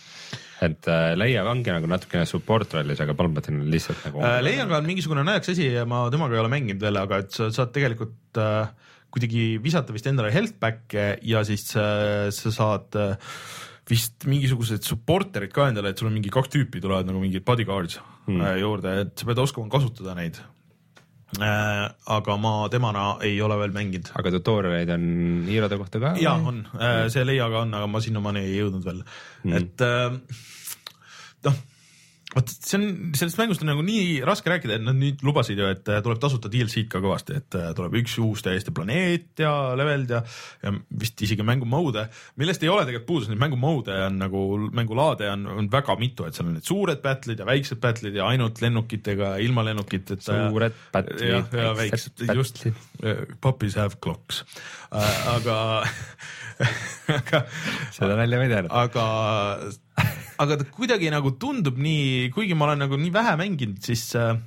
et äh, Leia ongi nagu natukene support rollis, aga Palpatine on lihtsalt nagu äh,. Leiaga on mingisugune naljakas asi ja ma temaga ei ole mänginud veel, aga et sa saad tegelikult äh, kuidagi visata vist endale health back'e ja siis äh, sa saad äh, vist mingisugused supporter'id ka endale, et sul on mingi kaks tüüpi tulevad nagu mingid bodyguards hmm. Äh, juurde, et sa pead oskama kasutada neid äh,. aga ma temana ei ole veel mänginud. aga tutorial'id on hiirode kohta ka? ja on äh,, see Leiaga on, aga ma sinnamaani ei jõudnud veel hmm., et äh, noh vot see on, sellest mängust on nagu nii raske rääkida, et nad nüüd lubasid ju, et äh, tuleb tasuta DLC-d ka kõvasti, et äh, tuleb üks uus täiesti planeet ja leveld ja, ja vist isegi mängu mode, millest ei ole tegelikult puudus, neid mängu mode on nagu, mängulaade on, on väga mitu, et seal on need suured battle'id ja väiksed battle'id ja ainult lennukitega ja ilma lennukiteta. suured battle'id. jah, ja väiksed, just, puppies have clocks äh,, aga aga. seda ma ei teadnud. aga aga ta kuidagi nagu tundub nii, kuigi ma olen nagu nii vähe mänginud, siis äh,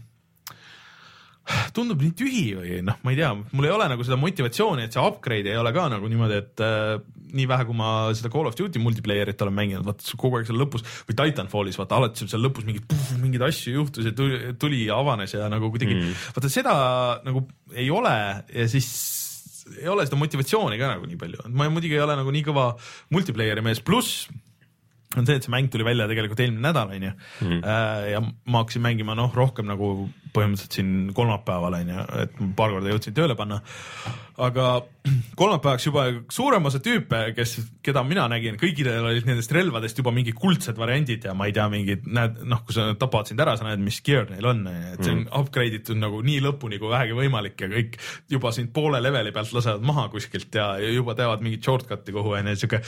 tundub nii tühi või noh, ma ei tea, mul ei ole nagu seda motivatsiooni, et see upgrade ei ole ka nagu niimoodi, et äh, nii vähe, kui ma seda Call of Duty multiplayer'it olen mänginud, vaata kogu aeg seal lõpus või Titanfallis vaata alati seal lõpus mingid, mingeid asju juhtus ja tuli, tuli ja avanes ja nagu kuidagi mm. vaata seda nagu ei ole ja siis ei ole seda motivatsiooni ka nagu nii palju, ma muidugi ei ole nagu nii kõva multiplayer'i mees, pluss on see, et see mäng tuli välja tegelikult eelmine nädal, onju. Mhm. Äh, ja ma hakkasin mängima noh, rohkem nagu põhimõtteliselt siin kolmapäeval onju, et paar korda jõudsin tööle panna. aga kolmapäevaks juba suurem osa tüüpe, kes, keda mina nägin, kõigil olid nendest relvadest juba mingid kuldsed variandid ja ma ei tea, mingid näed, noh, kui sa tapad sind ära, sa näed, mis gear neil on, et see on mm. upgrade itud nagu nii lõpuni kui vähegi võimalik ja kõik juba sind poole leveli pealt lasevad maha kuskilt ja, ja juba teevad mingit shortcut'i kuhu onju, siuke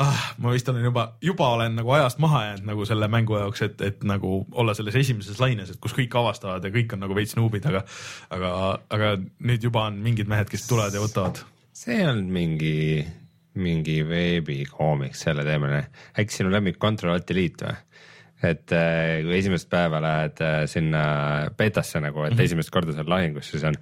ah, ma vist olen juba, juba olen nagu ajast maha jäänud nagu selle mängu jaoks, et, et nagu olla selles esimeses laines, et kus kõik avastavad ja kõik on nagu veits nuubid, aga, aga, aga nüüd juba on mingid mehed, kes tulevad ja võtavad. see on mingi, mingi veebikoomiks selle teemaline, äkki sinu lemmik Control Alt Delete või? et äh, kui esimest päeva lähed äh, sinna betasse nagu, et mm -hmm. esimest korda seal lahingus, siis on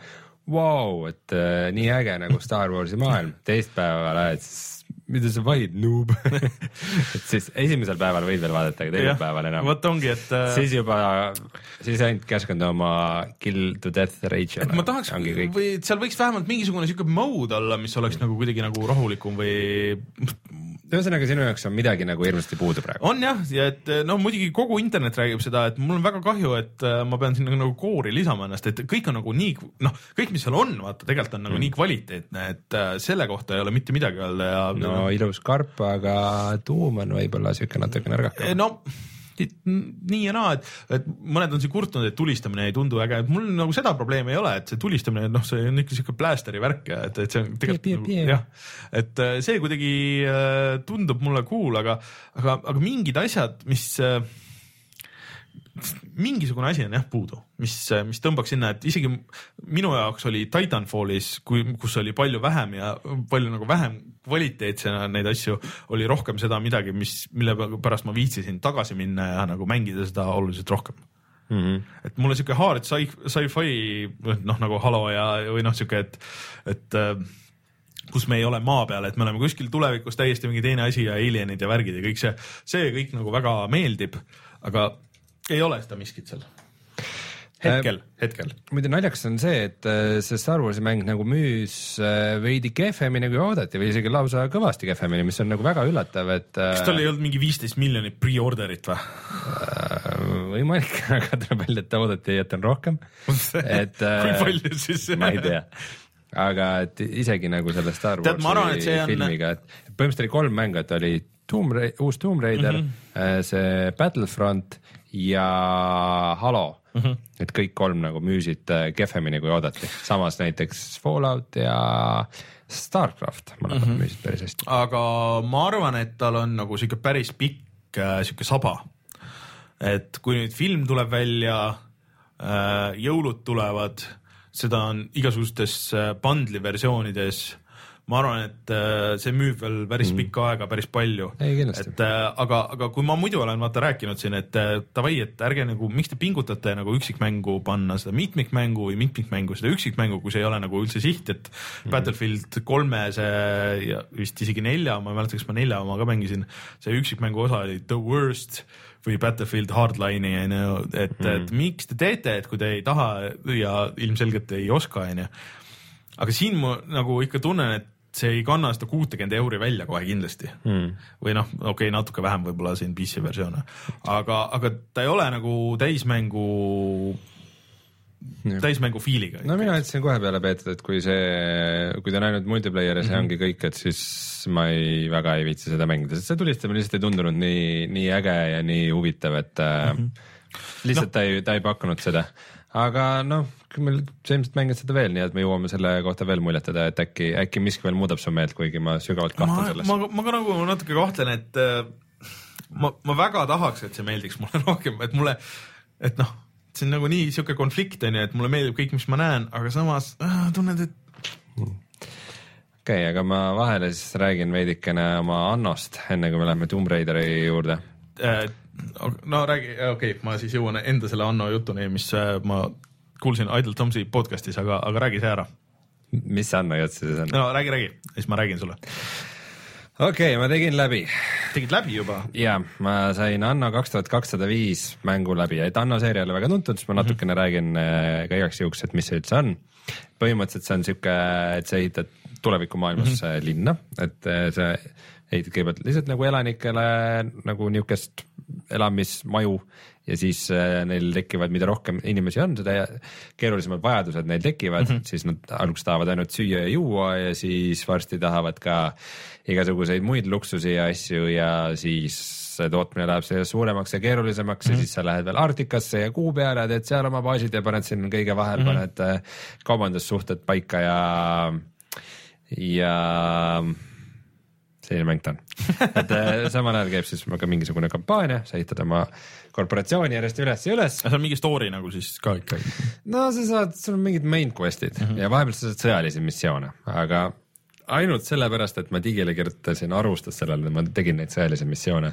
vau wow,, et äh, nii äge nagu Star Warsi maailm, teist päeva lähed siis mida sa vahid, noob et siis esimesel päeval võid veel vaadata, aga teisel päeval enam. vot ongi, et äh.... siis juba, siis ainult käskendu oma kill to death rage'ile. ma tahaks või seal võiks vähemalt mingisugune siuke mode olla, mis oleks nagu kuidagi nagu rahulikum või ühesõnaga sinu jaoks on midagi nagu hirmsasti puudu praegu. on jah, ja et no muidugi kogu internet räägib seda, et mul on väga kahju, et äh, ma pean sinna nagu koori lisama ennast, et kõik on nagu nii noh, kõik, mis seal on, vaata tegelikult on nagu mm. nii kvaliteetne, et äh, selle kohta ei ole mitte midagi öelda ja. no ilus karp, aga tuum on võib-olla siuke natuke nõrgakam. no nii ja naa, et, et mõned on siin kurtnud, et tulistamine ei tundu äge, mul nagu seda probleemi ei ole, et see tulistamine, noh, see on ikka siuke plästeri värk ja et, et see on tegelikult nagu, jah, et äh, see kuidagi äh, tundub mulle cool, aga, aga, aga mingid asjad, mis äh, mingisugune asi on jah puudu, mis, mis tõmbaks sinna, et isegi minu jaoks oli Titanfallis, kui, kus oli palju vähem ja palju nagu vähem kvaliteetsena neid asju, oli rohkem seda midagi, mis, mille pärast ma viitsisin tagasi minna ja nagu mängida seda oluliselt rohkem mm. -hmm. et mulle siuke hard sci-fi noh, nagu Halo ja, või noh, siuke, et, et äh, kus me ei ole maa peal, et me oleme kuskil tulevikus täiesti mingi teine asi ja alienid ja värgid ja kõik see, see kõik nagu väga meeldib, aga ei ole seda miskit seal hetkel äh,, hetkel. muide naljakas on see, et äh, see Star Warsi mäng nagu müüs äh, veidi kehvemini kui oodati või isegi lausa kõvasti kehvemini, mis on nagu väga üllatav, et äh,. kas tal ei olnud mingi viisteist miljonit pre-order'it või äh,? võimalik, aga tuleb välja, et oodati, et on rohkem. et kui palju siis ma ei tea aga et isegi nagu selle Star Warsi arvan, filmiga, et põhimõtteliselt oli kolm mängu, et oli Tomb Ra-, uus Tomb Raider mm, -hmm. see Battlefront ja Halo mm. -hmm. et kõik kolm nagu müüsid äh, kehvemini kui oodati, samas näiteks Fallout ja Starcraft mõlemad mm -hmm. müüsid päris hästi. aga ma arvan, et tal on nagu sihuke päris pikk äh, sihuke saba. et kui nüüd film tuleb välja äh,, jõulud tulevad, seda on igasugustes bundle'i versioonides ma arvan, et äh, see müüb veel päris mm. pikka aega, päris palju. et äh, aga, aga kui ma muidu olen vaata rääkinud siin, et äh, davai, et ärge nagu, miks te pingutate nagu üksikmängu panna seda mitmikmängu või mitmikmängu seda üksikmängu, kui see ei ole nagu üldse siht, et mm. Battlefield kolme see ja vist isegi nelja, ma ei mäleta, kas ma nelja oma ka mängisin, see üksikmängu osa oli the worst või Battlefield Hardline'i onju, et mm., et miks te teete, et kui te ei taha ja ilmselgelt ei oska onju. aga siin ma nagu ikka tunnen, et see ei kanna seda kuutekümmet euri välja kohe kindlasti mm.. või noh, okei okay,, natuke vähem võib-olla siin PC versioone, aga, aga ta ei ole nagu täismängu täismängu feel'iga. no mina ütlesin kohe peale Peeter, et kui see, kui ta on ainult multiplayer ja see mm -hmm. ongi kõik, et siis ma ei, väga ei viitsi seda mängida, sest see tulistamine lihtsalt ei tundunud nii, nii äge ja nii huvitav, et mm -hmm lihtsalt no. ta ei, ta ei pakkunud seda, aga noh, meil ilmselt mängid seda veel, nii et me jõuame selle kohta veel muljetada, et äkki, äkki miski veel muudab su meelt, kuigi ma sügavalt kahtlen selles. ma, ma ka nagu natuke kahtlen, et äh, ma, ma väga tahaks, et see meeldiks mulle rohkem, et mulle, et noh, see on nagu nii sihuke konflikt on ju, et mulle meeldib kõik, mis ma näen, aga samas äh, tunned, et okei okay,, aga ma vahele siis räägin veidikene oma Annost, enne kui me läheme Tomb Raideri juurde äh, no räägi, okei okay,, ma siis jõuan enda selle Anno jutuni, mis äh, ma kuulsin Idle Tomsi podcast'is, aga, aga räägi see ära. mis see Anno jutt siis on? no räägi, räägi, siis ma räägin sulle. okei okay,, ma tegin läbi. tegid läbi juba? ja, ma sain Anno kaks tuhat kakssada viis mängu läbi, et Anno seeria ei ole väga tuntud, siis ma natukene mm -hmm. räägin äh, ka igaks juhuks, et mis see üldse on. põhimõtteliselt see on sihuke, et sa ehitad tulevikumaailmas mm -hmm. linna, et äh, sa ehitad kõigepealt lihtsalt nagu elanikele nagu niisugust elamismaju ja siis äh, neil tekivad, mida rohkem inimesi on, seda keerulisemad vajadused neil tekivad mm, -hmm. siis nad alguses tahavad ainult süüa ja juua ja siis varsti tahavad ka igasuguseid muid luksusi ja asju ja siis see tootmine läheb see suuremaks ja keerulisemaks mm -hmm. ja mhm. siis sa lähed veel Arktikasse ja kuu peale, teed seal oma baasid ja paned sinna kõige vahel mm, -hmm. paned äh, kaubandussuhted paika ja, ja selline mäng ta on. et äh, samal ajal käib siis ka mingisugune kampaania, sa ehitad oma korporatsiooni järjest üles ja üles. see on mingi story nagu siis ka ikkagi? no sa saad, sul on mingid main quest'id mm -hmm. ja vahepeal sa saad sõjalisi missioone, aga ainult sellepärast, et ma digile kirjutasin arvustust sellele, ma tegin neid sõjalisi missioone.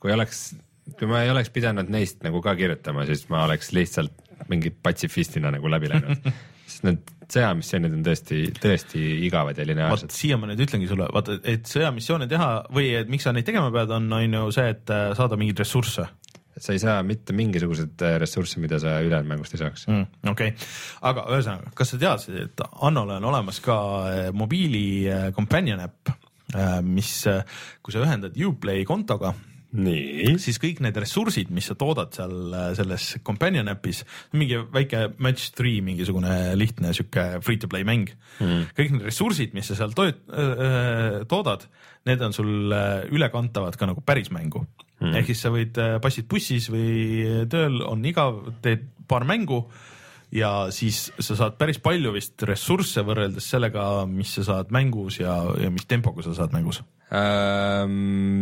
kui oleks, kui ma ei oleks pidanud neist nagu ka kirjutama, siis ma oleks lihtsalt mingi patsifistina nagu läbi läinud sest need sõjamissioonid on tõesti, tõesti igavad ja lineaarsed. siia ma nüüd ütlengi sulle, vaata, et sõjamissioone teha või et miks sa neid tegema pead, on, on ju see, et äh, saada mingeid ressursse sa ei saa mitte mingisuguseid äh, ressursse, mida sa ülejäänud mängust ei saaks mm,. okei okay., aga ühesõnaga, kas sa teadsid, et Annole on olemas ka äh, mobiili companion äpp, mis, kui sa ühendad Uplay kontoga nii, siis kõik need ressursid, mis sa toodad seal äh, selles companion äpis, mingi väike match three, mingisugune lihtne sihuke free to play mäng. Mm.. kõik need ressursid, mis sa seal to toodad, need on sul äh, ülekantavad ka nagu päris mängu. Mm.. ehk siis sa võid, äh, passid bussis või tööl, on igav, teed paar mängu ja siis sa saad päris palju vist ressursse võrreldes sellega, mis sa saad mängus ja, ja mis tempoga sa saad mängus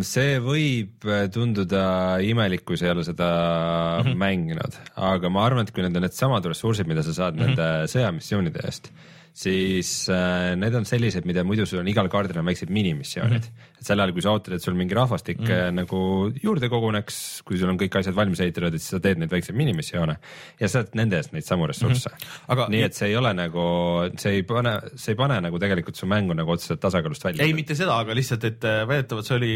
see võib tunduda imelik, kui sa ei ole seda mm -hmm. mänginud, aga ma arvan, et kui need on needsamad ressursid, mida sa saad mm -hmm. nende sõjamissioonide eest, siis äh, need on sellised, mida muidu sul on igal kaardil on väiksed minimissioonid mm. -hmm. Et sel ajal, kui sa ootad, et sul mingi rahvastik mm -hmm. nagu juurde koguneks, kui sul on kõik asjad valmis ehitatud, et siis sa teed neid väikseid minimissioone ja saad nende eest neid samu ressursse mm. -hmm. Aga nii et see ei ole nagu, see ei pane, see ei pane nagu tegelikult su mängu nagu otseselt tasakaalust välja. ei, mitte seda, aga lihtsalt, et äh, väidetavalt see oli,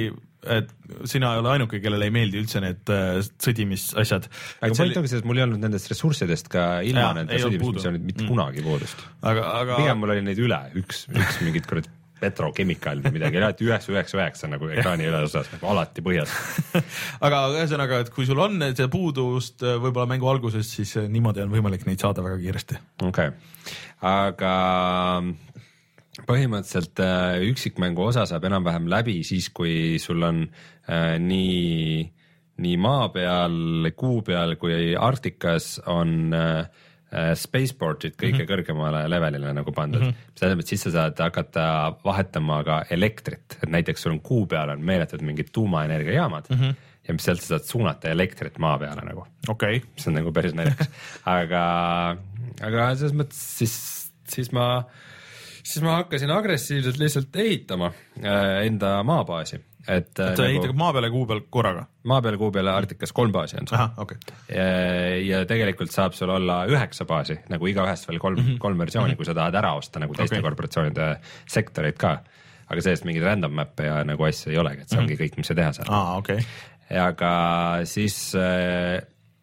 et sina ei ole ainuke, kellele ei meeldi üldse need äh, sõdimisasjad. aga point ongi selles, mul ei olnud nendest ressurssidest ka ilma nende sõdimismissioonid mitte mm. kunagi puudust. aga, aga aga. pigem mul oli neid üle, üks, üks mingit kuradi petrochemical või midagi, alati üheksa, üheksa, üheksa nagu ekraani üleosas nagu alati põhjas aga ühesõnaga, et kui sul on see puudust võib-olla mängu alguses, siis niimoodi on võimalik neid saada väga kiiresti. okei okay., aga põhimõtteliselt äh, üksikmängu osa saab enam-vähem läbi siis, kui sul on äh, nii, nii maa peal, kuu peal kui Arktikas on äh, Äh, spaceport'id kõige mm -hmm. kõrgemale levelile nagu pandud mm. -hmm. mis tähendab, et siis sa saad hakata vahetama ka elektrit, et näiteks sul on kuu peal on meeletud mingid tuumaenergiajaamad mm. -hmm ja mis sealt sa saad suunata elektrit maa peale nagu. okei okay.. mis on nagu päris naljakas aga, aga selles mõttes siis, siis ma, siis ma hakkasin agressiivselt lihtsalt ehitama äh, enda maabaasi et. et sa nagu, ehitad maa peale kuu peal korraga? maa peal, kuu peal ja Arktikas kolm baasi on sul. Okay. Ja, ja tegelikult saab sul olla üheksa baasi nagu igaühest veel kolm mm, -hmm. kolm versiooni mm, -hmm. kui sa tahad ära osta nagu teiste okay. korporatsioonide sektoreid ka. aga sellest mingeid random map'e ja nagu asju ei olegi, et see mm -hmm. ongi kõik, mis sa teha saad ah,. Okay. aga siis äh,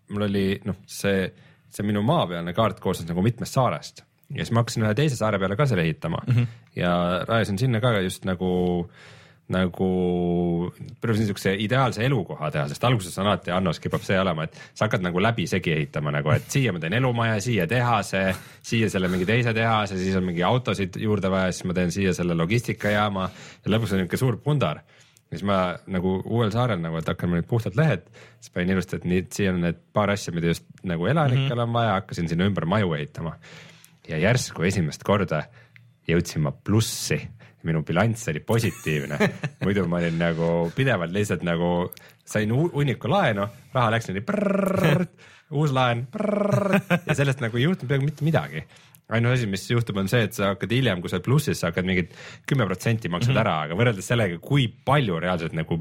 mul oli noh, see, see minu maapealne kaart koosnes nagu mitmest saarest ja siis ma hakkasin ühe teise saare peale ka selle ehitama mm -hmm. ja rajasin sinna ka just nagu äh, nagu proovisin niisuguse ideaalse elukoha teha, sest alguses on alati Annos kipub see olema, et sa hakkad nagu läbisegi ehitama nagu, et siia ma teen elumaja, siia tehase, siia selle mingi teise tehase, siis on mingi autosid juurde vaja, siis ma teen siia selle logistikajaama ja lõpuks on niisugune suur pundar siis ma nagu uuel saarel nagu, et hakkame nüüd puhtalt lehed, siis panin ilusti, et nii, siia on need paar asja, mida just nagu elanikel mm -hmm. on vaja, hakkasin sinna ümber maju ehitama. ja järsku esimest korda jõudsin ma plussi minu bilanss oli positiivne muidu ma olin nagu pidevalt lihtsalt nagu sain hunniku laenu, raha läks niimoodi uus laen ja sellest nagu ei juhtunud peaaegu mitte midagi ainus asi, mis juhtub, on see, et sa hakkad hiljem, kui sa oled plussis, sa hakkad mingid kümme protsenti maksad mm -hmm. ära, aga võrreldes sellega, kui palju reaalselt nagu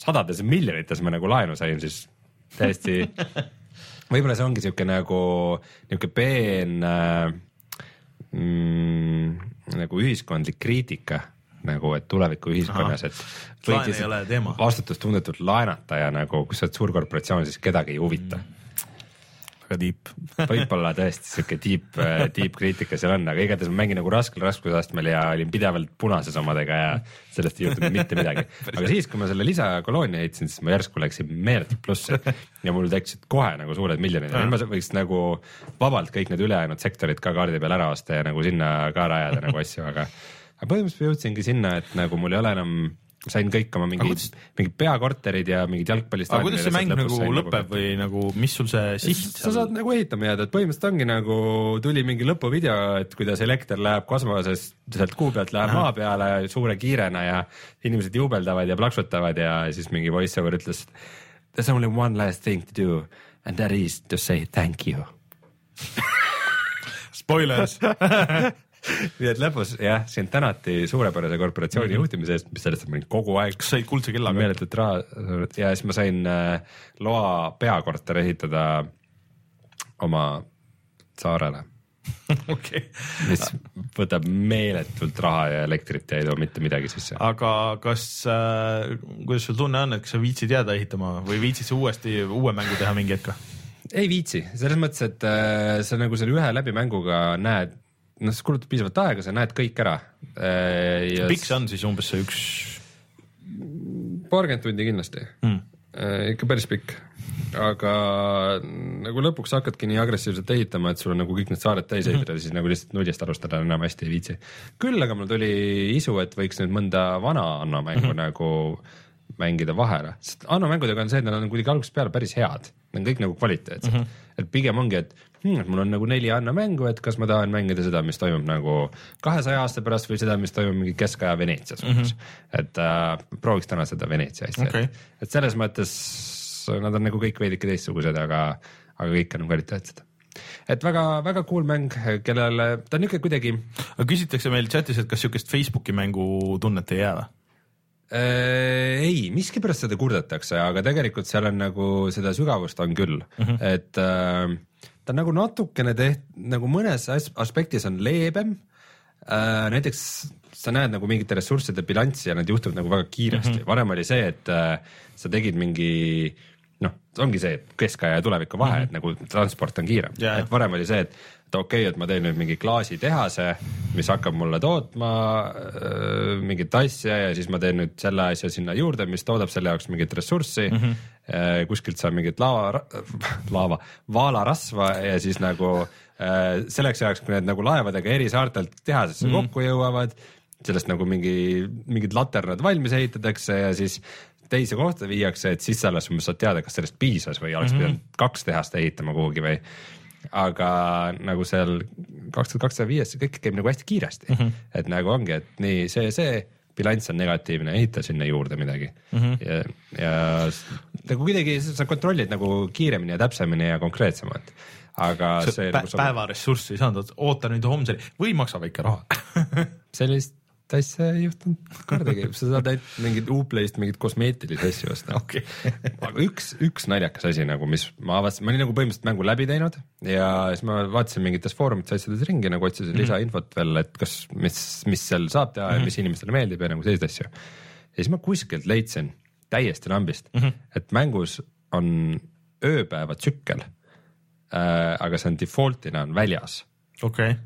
sadades miljonites ma nagu laenu sain, siis täiesti võib-olla see ongi sihuke nagu nihuke peen äh, mm, nagu ühiskondlik kriitika nagu, et tuleviku ühiskonnas, et vastutustundetult laenata ja nagu, kui sa oled suur korporatsioon, siis kedagi ei huvita. Mm väga tiip võib-olla tõesti sihuke tiip, äh, tiipkriitika seal on, aga igatahes ma mängin nagu raskel raskusastmel ja olin pidevalt punases omadega ja sellest ei juhtunud mitte midagi. aga siis, kui ma selle lisakoloonia ehitasin, siis ma järsku läksin meeletult plussi ja mul tekkisid kohe nagu suured miljonid ja nüüd ma võiks nagu vabalt kõik need ülejäänud sektorid ka kaardi peal ära osta ja nagu sinna ka rajada nagu asju, aga aga põhimõtteliselt jõudsingi sinna, et nagu mul ei ole enam sain kõik oma mingid, kuidas... mingid peakorterid ja mingid jalgpallistaadionid. aga kuidas see mäng nagu lõpeb nagu... või nagu, mis sul see siht sa saad nagu ehitama jääda, et põhimõtteliselt ongi nagu tuli mingi lõpuvideo, et kuidas elekter läheb kosmoses sealt kuu pealt läheb maa peale suure kiirena ja inimesed juubeldavad ja plaksutavad ja siis mingi voice over ütles. There is only one last thing to do and that is to say thank you Spoilers nii et lõpus jah, sind tänati suurepärase korporatsiooni mm -hmm. juhtimise eest, mis sellest, ma olin kogu aeg. kas said kuldse kellaga? meeletut raha ja siis ma sain äh, loa peakorteri ehitada oma saarele okay. mis võtab meeletult raha ja elektrit ja ei too mitte midagi sisse. aga kas äh,, kuidas sul tunne on, et kas sa viitsid jääda ehitama või viitsid sa uuesti uue mängu teha mingi hetk? ei viitsi, selles mõttes, et äh, sa nagu selle ühe läbimänguga näed noh, sa kulutad piisavalt aega, sa näed kõik ära. Äh, pikk see on siis umbes see üks? paarkümmend tundi kindlasti mm., ikka päris pikk, aga nagu lõpuks hakkadki nii agressiivselt ehitama, et sul on nagu kõik need saared täis ehitada mm -hmm., siis nagu lihtsalt nullist alustada enam hästi ei viitsi. küll aga mul tuli isu, et võiks nüüd mõnda vana Anno mängu mm -hmm. nagu mängida vahele, sest Anno mängudega on see, et nad on kuidagi algusest peale päris head, need on kõik nagu kvaliteetsed mm, -hmm. et pigem ongi, et hmm, et mul on nagu neli Anno mängu, et kas ma tahan mängida seda, mis toimub nagu kahesaja aasta pärast või seda, mis toimub mingi keskaja Veneetsias mm. -hmm. et äh, prooviks täna seda Veneetsia asja okay., et selles mõttes nad on nagu kõik veidike teistsugused, aga, aga kõik on kvaliteetsed et väga-väga cool mäng, kellele ta on niuke kuidagi. aga küsitakse meil chatis, et kas siukest Facebooki mängu tunnet ei jää või? Äh, ei, miskipärast seda kurdetakse, aga tegelikult seal on nagu seda sügavust on küll mm, -hmm. et äh, ta on nagu natukene teht-, nagu mõnes aspektis on leebem äh,. näiteks sa näed nagu mingite ressursside bilanssi ja need juhtuvad nagu väga kiiresti mm, -hmm. varem oli see, et äh, sa tegid mingi noh, ongi see, keskaja ja tuleviku vahe mm, -hmm. et nagu transport on kiirem yeah., et varem oli see, et et okei okay,, et ma teen nüüd mingi klaasitehase, mis hakkab mulle tootma äh, mingit asja ja siis ma teen nüüd selle asja sinna juurde, mis toodab selle jaoks mingit ressurssi mm. -hmm. Äh, kuskilt saan mingit laava, laava, vaalarasva ja siis nagu äh, selleks ajaks, kui need nagu laevadega eri saartelt tehasesse mm -hmm. kokku jõuavad, sellest nagu mingi, mingid laternad valmis ehitatakse ja siis teise kohta viiakse, et siis alles umbes saad teada, kas sellest piisas või oleks mm -hmm. pidanud kaks tehast ehitama kuhugi või aga nagu seal kaks tuhat kakssada viies see kõik käib nagu hästi kiiresti mm, -hmm. et nagu ongi, et nii see, see bilanss on negatiivne, ehita sinna juurde midagi mm. -hmm. ja, ja nagu kuidagi sa kontrollid nagu kiiremini ja täpsemini ja konkreetsemalt. aga see, see. Nagu päeva ressurssi ei saanud, oota nüüd homseni või maksa väike raha sellist asja ei juhtunud kordagi, sa saad ainult mingit Uplayst mingeid kosmeetilisi asju osta okay. aga üks, üks naljakas asi nagu, mis ma avastasin, ma olin nagu põhimõtteliselt mängu läbi teinud ja siis ma vaatasin mingites foorumites asjades ringi nagu otsisin mm -hmm. lisainfot veel, et kas, mis, mis seal saab teha mm -hmm. ja mhm. mis inimestele meeldib ja nagu selliseid asju. ja siis ma kuskilt leidsin täiesti lambist mm, -hmm. et mängus on ööpäevatsükkel äh,. aga see on default'ina on väljas. okei okay.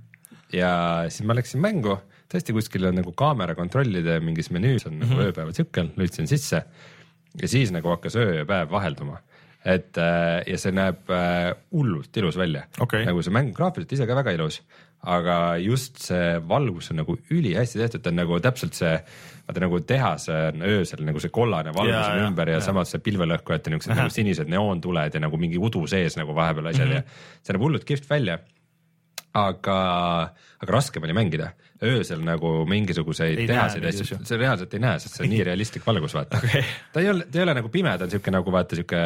ja siis ma läksin mängu tõesti kuskil on nagu kaamera kontrollida mingis menüüs on mm -hmm. nagu mhm. ööpäevatsükkel, lülitasin sisse ja siis nagu hakkas öö ja päev vahelduma et äh, ja see näeb äh, hullult ilus välja okay., nagu see mäng graafiliselt ise ka väga ilus, aga just see valgus on nagu ülihästi tehtud, ta on nagu täpselt see, vaata nagu tehas on öösel nagu see kollane valgus Ja, on ja, ümber ja, ja. ja samas see pilvelõhkujate niuksed nagu sinised neoontuled ja nagu mingi udu sees nagu vahepeal asjad mm -hmm. ja see näeb hullult kihvt välja. aga, aga raskem oli mängida, öösel nagu mingisuguseid Ei tehaseid asju, sa reaalselt ei näe, sest see on nii realistlik valgus, vaata. Okei. ta ei ole, ta ei ole nagu pime, ta on siuke nagu vaata siuke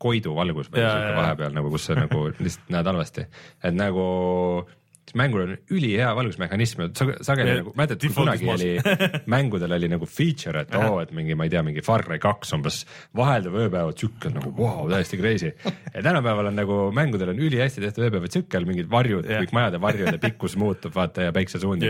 Koidu valgus või siuke vahepeal nagu, kus sa nagu lihtsalt näed halvasti, et nagu mängul on ülihea valgusmehhanism sa- sageli nagu mäletad, kui kunagi oli mängudel oli nagu feature, et oo, et mingi, ma ei tea, mingi Far Cry kaks umbes vahelduv ööpäevatsükkel nagu vau wow,, täiesti crazy. ja tänapäeval on nagu mängudel on ülihästi tehtud ööpäevatsükkel, mingid varjud, kõik majade varjude pikkus muutub vaata ja päiksesuund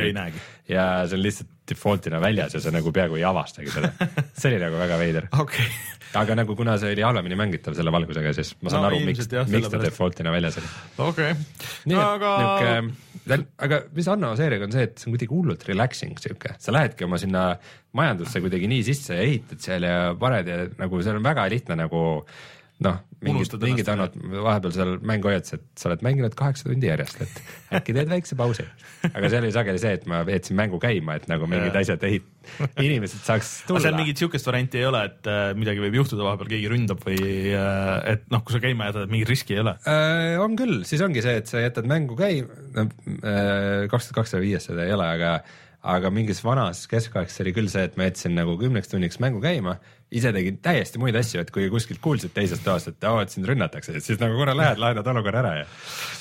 Ja see on lihtsalt default'ina väljas ja sa nagu peaaegu ei avastagi seda. see oli nagu väga veider okei okay. aga nagu kuna see oli halvemini mängitav selle valgusega, siis ma saan No aru, miks miks ta default'ina väljas oli. okei et aga niuke, aga mis Anno seeriaga on see, et see on kuidagi hullult relaxing siuke, sa lähedki oma sinna majandusse kuidagi nii sisse ja ehitad seal ja paned ja nagu seal on väga lihtne nagu noh, mingid, mingid annad vahepeal seal mängu hoiad, et sa oled mänginud kaheksa tundi järjest, et äkki teed väikse pausi. aga seal oli sageli see, et ma veetsin mängu käima, et nagu mingid asjad ehit-, inimesed saaks tulla. seal mingit siukest varianti ei ole, et äh, midagi võib juhtuda vahepeal, keegi ründab või äh, et noh, kui sa käima jätad, et mingit riski ei ole. Äh, on küll, siis ongi see, et sa jätad mängu käima, kaks tuhat kakssada viies seda ei ole, aga aga mingis vanas keskaegses oli küll see, et ma jätsin nagu kümneks tunniks mängu käima, ise tegin täiesti muid asju, et kui kuskilt kuulsid teisest toast, et aa, et sind rünnatakse, siis nagu korra lähed, lahendad olukorra ära ja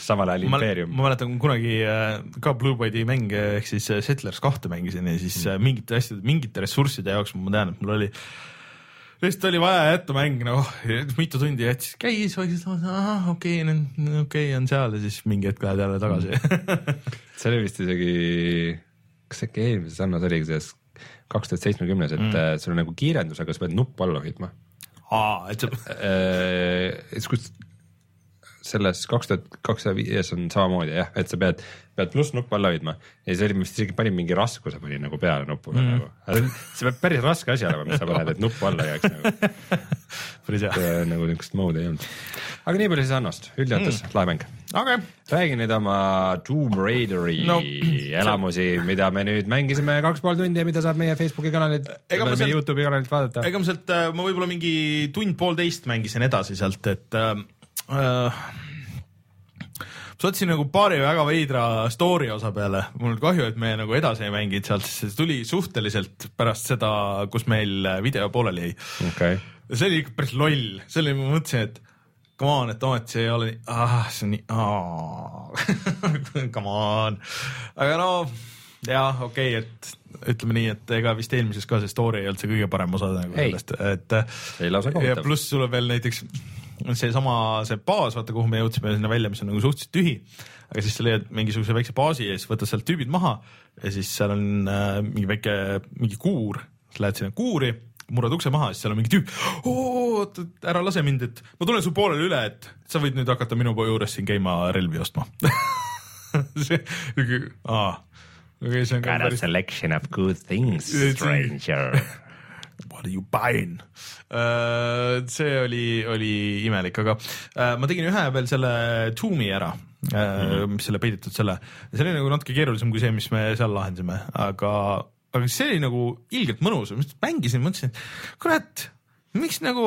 samal ajal impeerium. ma mäletan kunagi äh, ka Blue Byte'i mänge ehk siis äh, Settlers kahte mängisin ja siis äh, mingite asjade, mingite ressursside jaoks ma tean, et mul oli lihtsalt oli vaja jätta mäng noh, mitu tundi jättis käis, okei okei on seal ja siis mingi hetk lähed jälle tagasi. see oli vist isegi, kas äkki eelmises annos oligi selles kaks tuhat seitsmekümnes, et mm. sul on nagu kiirendusega sa pead nuppu all hoidma aa, et sa, siis kus selles kaks tuhat kakssada viies on samamoodi jah, et sa pead, pead plussnuppu all hoidma ja see oli vist isegi panin mingi raskuse panin nagu peale nupule mm. nagu. see peab päris raske asi olema, mis sa paned, et nuppu alla jääks nagu, päris hea. nagu niisugust moodi ei olnud. aga nii palju siis Annost, üldjoontes mm. lahe mäng. okei, räägi nüüd oma Tomb Raideri No, elamusi, mida me nüüd mängisime kaks pool tundi ja mida saab meie Facebooki kanalilt, meie seal- Youtube'i kanalilt vaadata. ega ma sealt, ma võib-olla mingi tund-poolteist mängisin edasi sealt, et äh, äh, sattusin nagu paari väga veidra story osa peale, mul kahju, et me nagu edasi ei mänginud sealt, sest see tuli suhteliselt pärast seda, kus meil video pooleli jäi. okei, see oli ikka päris loll, see oli, ma mõtlesin, et come on, et ometi see ei ole nii, ah, see on nii, come on, aga no jah, okei okay,, et ütleme nii, et ega vist eelmises ka see story ei olnud see kõige parem osa nagu sellest, et ei lausa kohutav. pluss sul on veel näiteks seesama, see baas, vaata kuhu me jõudsime sinna välja, mis on nagu suhteliselt tühi. aga siis sa leiad mingisuguse väikse baasi ja siis võtad sealt tüübid maha ja siis seal on äh, mingi väike, mingi kuur, sa lähed sinna kuuri, murrad ukse maha, siis seal on mingi tüüp. oot, ära lase mind, et ma tulen su poolele üle, et sa võid nüüd hakata minu juures siin käima relvi ostma see, aa, see on ka Got a päris selection of good things, stranger. Are you buying? Uh,? see oli, oli imelik, aga uh, ma tegin ühe veel selle Toom'i ära mm, mis selle peidetud selle, see oli nagu natuke keerulisem kui see, mis me seal lahendasime, aga, aga see oli nagu ilgelt mõnus, mängisin, mõtlesin, et kurat, miks nagu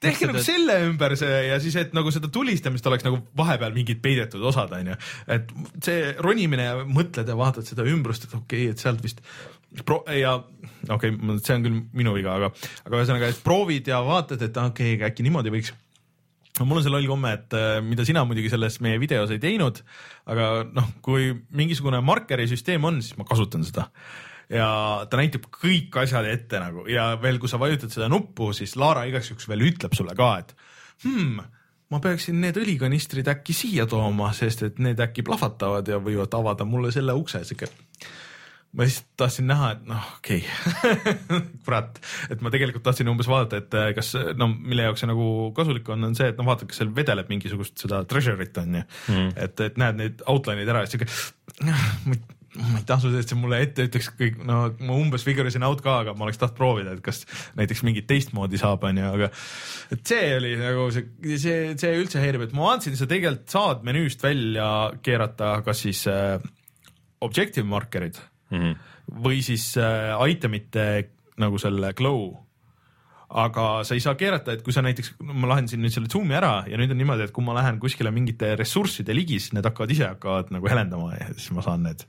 tehke nagu selle ümber see ja siis, et nagu seda tulistamist oleks nagu vahepeal mingid peidetud osad onju, et see ronimine ja mõtled ja vaatad seda ümbrust, et okei okay,, et sealt vist pro- ja okei okay,, see on küll minu viga, aga, aga ühesõnaga, et proovid ja vaatad, et okei okay,, äkki niimoodi võiks. No mul on see loll komme, et äh, mida sina muidugi selles meie videos ei teinud, aga noh, kui mingisugune markeri süsteem on, siis ma kasutan seda ja ta näitab kõik asjad ette nagu ja veel, kui sa vajutad seda nuppu, siis Laara igaks juhuks veel ütleb sulle ka, et hmm, ma peaksin need õlikanistrid äkki siia tooma, sest et need äkki plahvatavad ja võivad avada mulle selle ukse, siuke ma lihtsalt tahtsin näha, et noh, okei okay. kurat, et ma tegelikult tahtsin umbes vaadata, et äh, kas no mille jaoks see nagu kasulik on, on see, et noh, vaatad, kas seal vedeleb mingisugust seda treasure'it on ju mm., et, et näed neid outline'id ära ja siuke, ma ei tasu, et see mulle ette ütleks kõik, no ma umbes figure isin out ka, aga ma oleks tahtnud proovida, et kas näiteks mingit teistmoodi saab, onju, aga et see oli nagu see, see, see üldse häirib, et ma vaatasin, sa tegelikult saad menüüst välja keerata kas siis äh, objective markerid mm. -hmm. või siis äh, itemite nagu selle glow aga sa ei saa keerata, et kui sa näiteks, ma lahendasin nüüd selle zoom'i ära ja nüüd on niimoodi, et kui ma lähen kuskile mingite ressursside ligi, siis need hakkavad ise hakkavad nagu helendama ja siis ma saan need,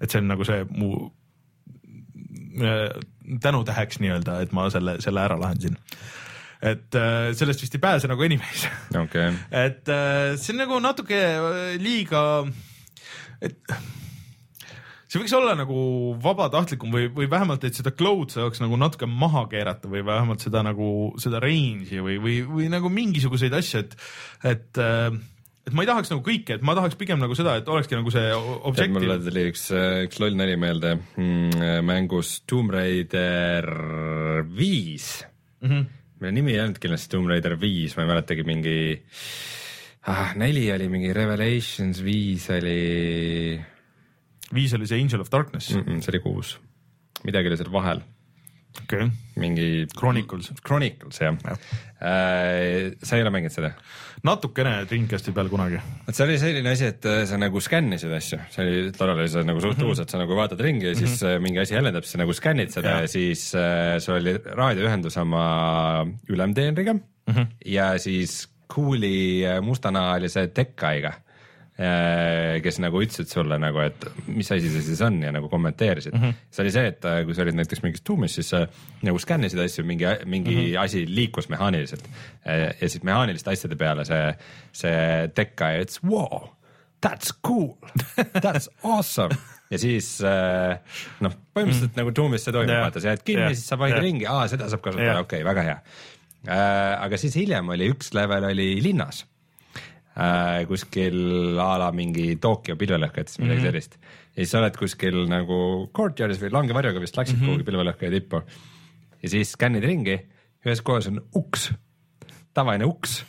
et see on nagu see mu äh, tänutäheks nii-öelda, et ma selle, selle ära lahendasin. et äh, sellest vist ei pääse nagu anyways okay. et äh, see on nagu natuke liiga, et see võiks olla nagu vabatahtlikum või, või vähemalt, et seda cloud saaks nagu natuke maha keerata või vähemalt seda nagu seda range'i või, või, või nagu mingisuguseid asju, et, et et ma ei tahaks nagu kõike, et ma tahaks pigem nagu seda, et olekski nagu see o- tead, mulle tuli üks, üks loll nali meelde mm, mängus Tomb Raider viis. Mm. -hmm. mille nimi ei olnud kindlasti Tomb Raider viis, ma ei mäletagi, mingi ah, neli oli mingi Revelations, viis oli. Viis oli see Angel of Darkness. Mm, -mm, see oli kuus, midagi oli seal vahel, okay., mingi Chronicles, Chronicles jah ja. äh,. sa ei ole mänginud seda? natukene Dreamcasti peal kunagi. vot see oli selline asi, et äh, sa nagu skännisid asju, see oli, tollal oli see nagu suht uus, et sa nagu vaatad ringi ja siis mm -hmm. mingi asi jäljendab, sa nagu skännid seda ja, ja siis äh, sul oli raadioühendus oma ülemteenriga mm -hmm. ja siis kuuli äh, mustanahalise tekkaiga, kes nagu ütlesid sulle nagu, et mis asi see siis on ja nagu kommenteerisid mm. -hmm. see oli see, et äh, kui sa olid näiteks mingis tuumis, siis sa nagu skännisid asju, mingi, mingi mm -hmm. asi liikus mehaaniliselt ja siis mehaaniliste asjade peale see, see tekkaja ütles wow, that's cool, that's awesome ja siis äh, noh, põhimõtteliselt mm. nagu tuumis see toimub yeah., vaata sa jääd kinni yeah., siis sa vahid jah. yeah. ringi, aa seda saab kasutada yeah., okei okay,, väga hea äh,. aga siis hiljem oli üks level oli linnas äh, kuskil a la mingi Tokyo pilvelõhketes, midagi mm -hmm. sellist. ja siis sa oled kuskil nagu courtyard'is või langevarjuga vist läksid mm -hmm. kuhugi pilvelõhkeja tippu ja siis skännid ringi, ühes kohas on uks, tavaline uks,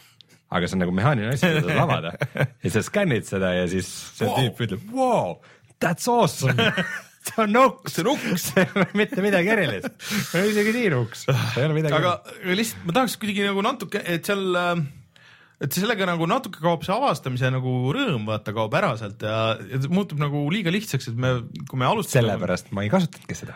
aga see on nagu mehaaniline asi, mida saad avada ja sa skännid seda ja siis see wow. tüüp ütleb wow, that's awesome see on uks, see on uks, mitte midagi erilist, isegi nii uks, ei ole midagi aga aga lihtsalt ma tahaks kuidagi nagu natuke, et seal äh, et sellega nagu natuke kaob see avastamise nagu rõõm, vaata kaob ära sealt ja, ja muutub nagu liiga lihtsaks, et me, kui me alustame. sellepärast ma ei kasutanudki seda.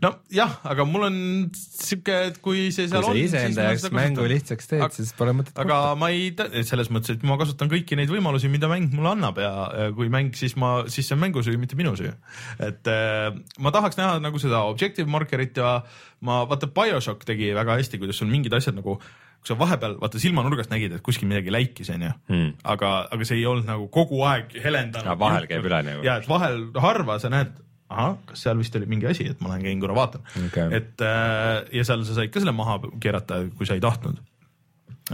nojah, aga mul on siuke, et kui see seal kui sa on. iseenda jaoks mängu lihtsaks teed, siis pole mõtet aga ma ei, selles mõttes, et ma kasutan kõiki neid võimalusi, mida mäng mulle annab ja ja kui mäng, siis ma, siis see on mängu süü, mitte minu süü. et äh, ma tahaks näha nagu seda objective markerit ja ma vaata BioShock tegi väga hästi, kuidas sul mingid asjad nagu kui sa vahepeal vaata silmanurgast nägid, et kuskil midagi läikis, onju Hmm., aga, aga see ei olnud nagu kogu aeg helendanud. Vahel käib üle nagu. ja, et vahel harva sa näed, ahah, kas seal vist oli mingi asi, et ma lähen käin korra vaatan Okei. et äh, ja seal sa said ka selle maha keerata, kui sa ei tahtnud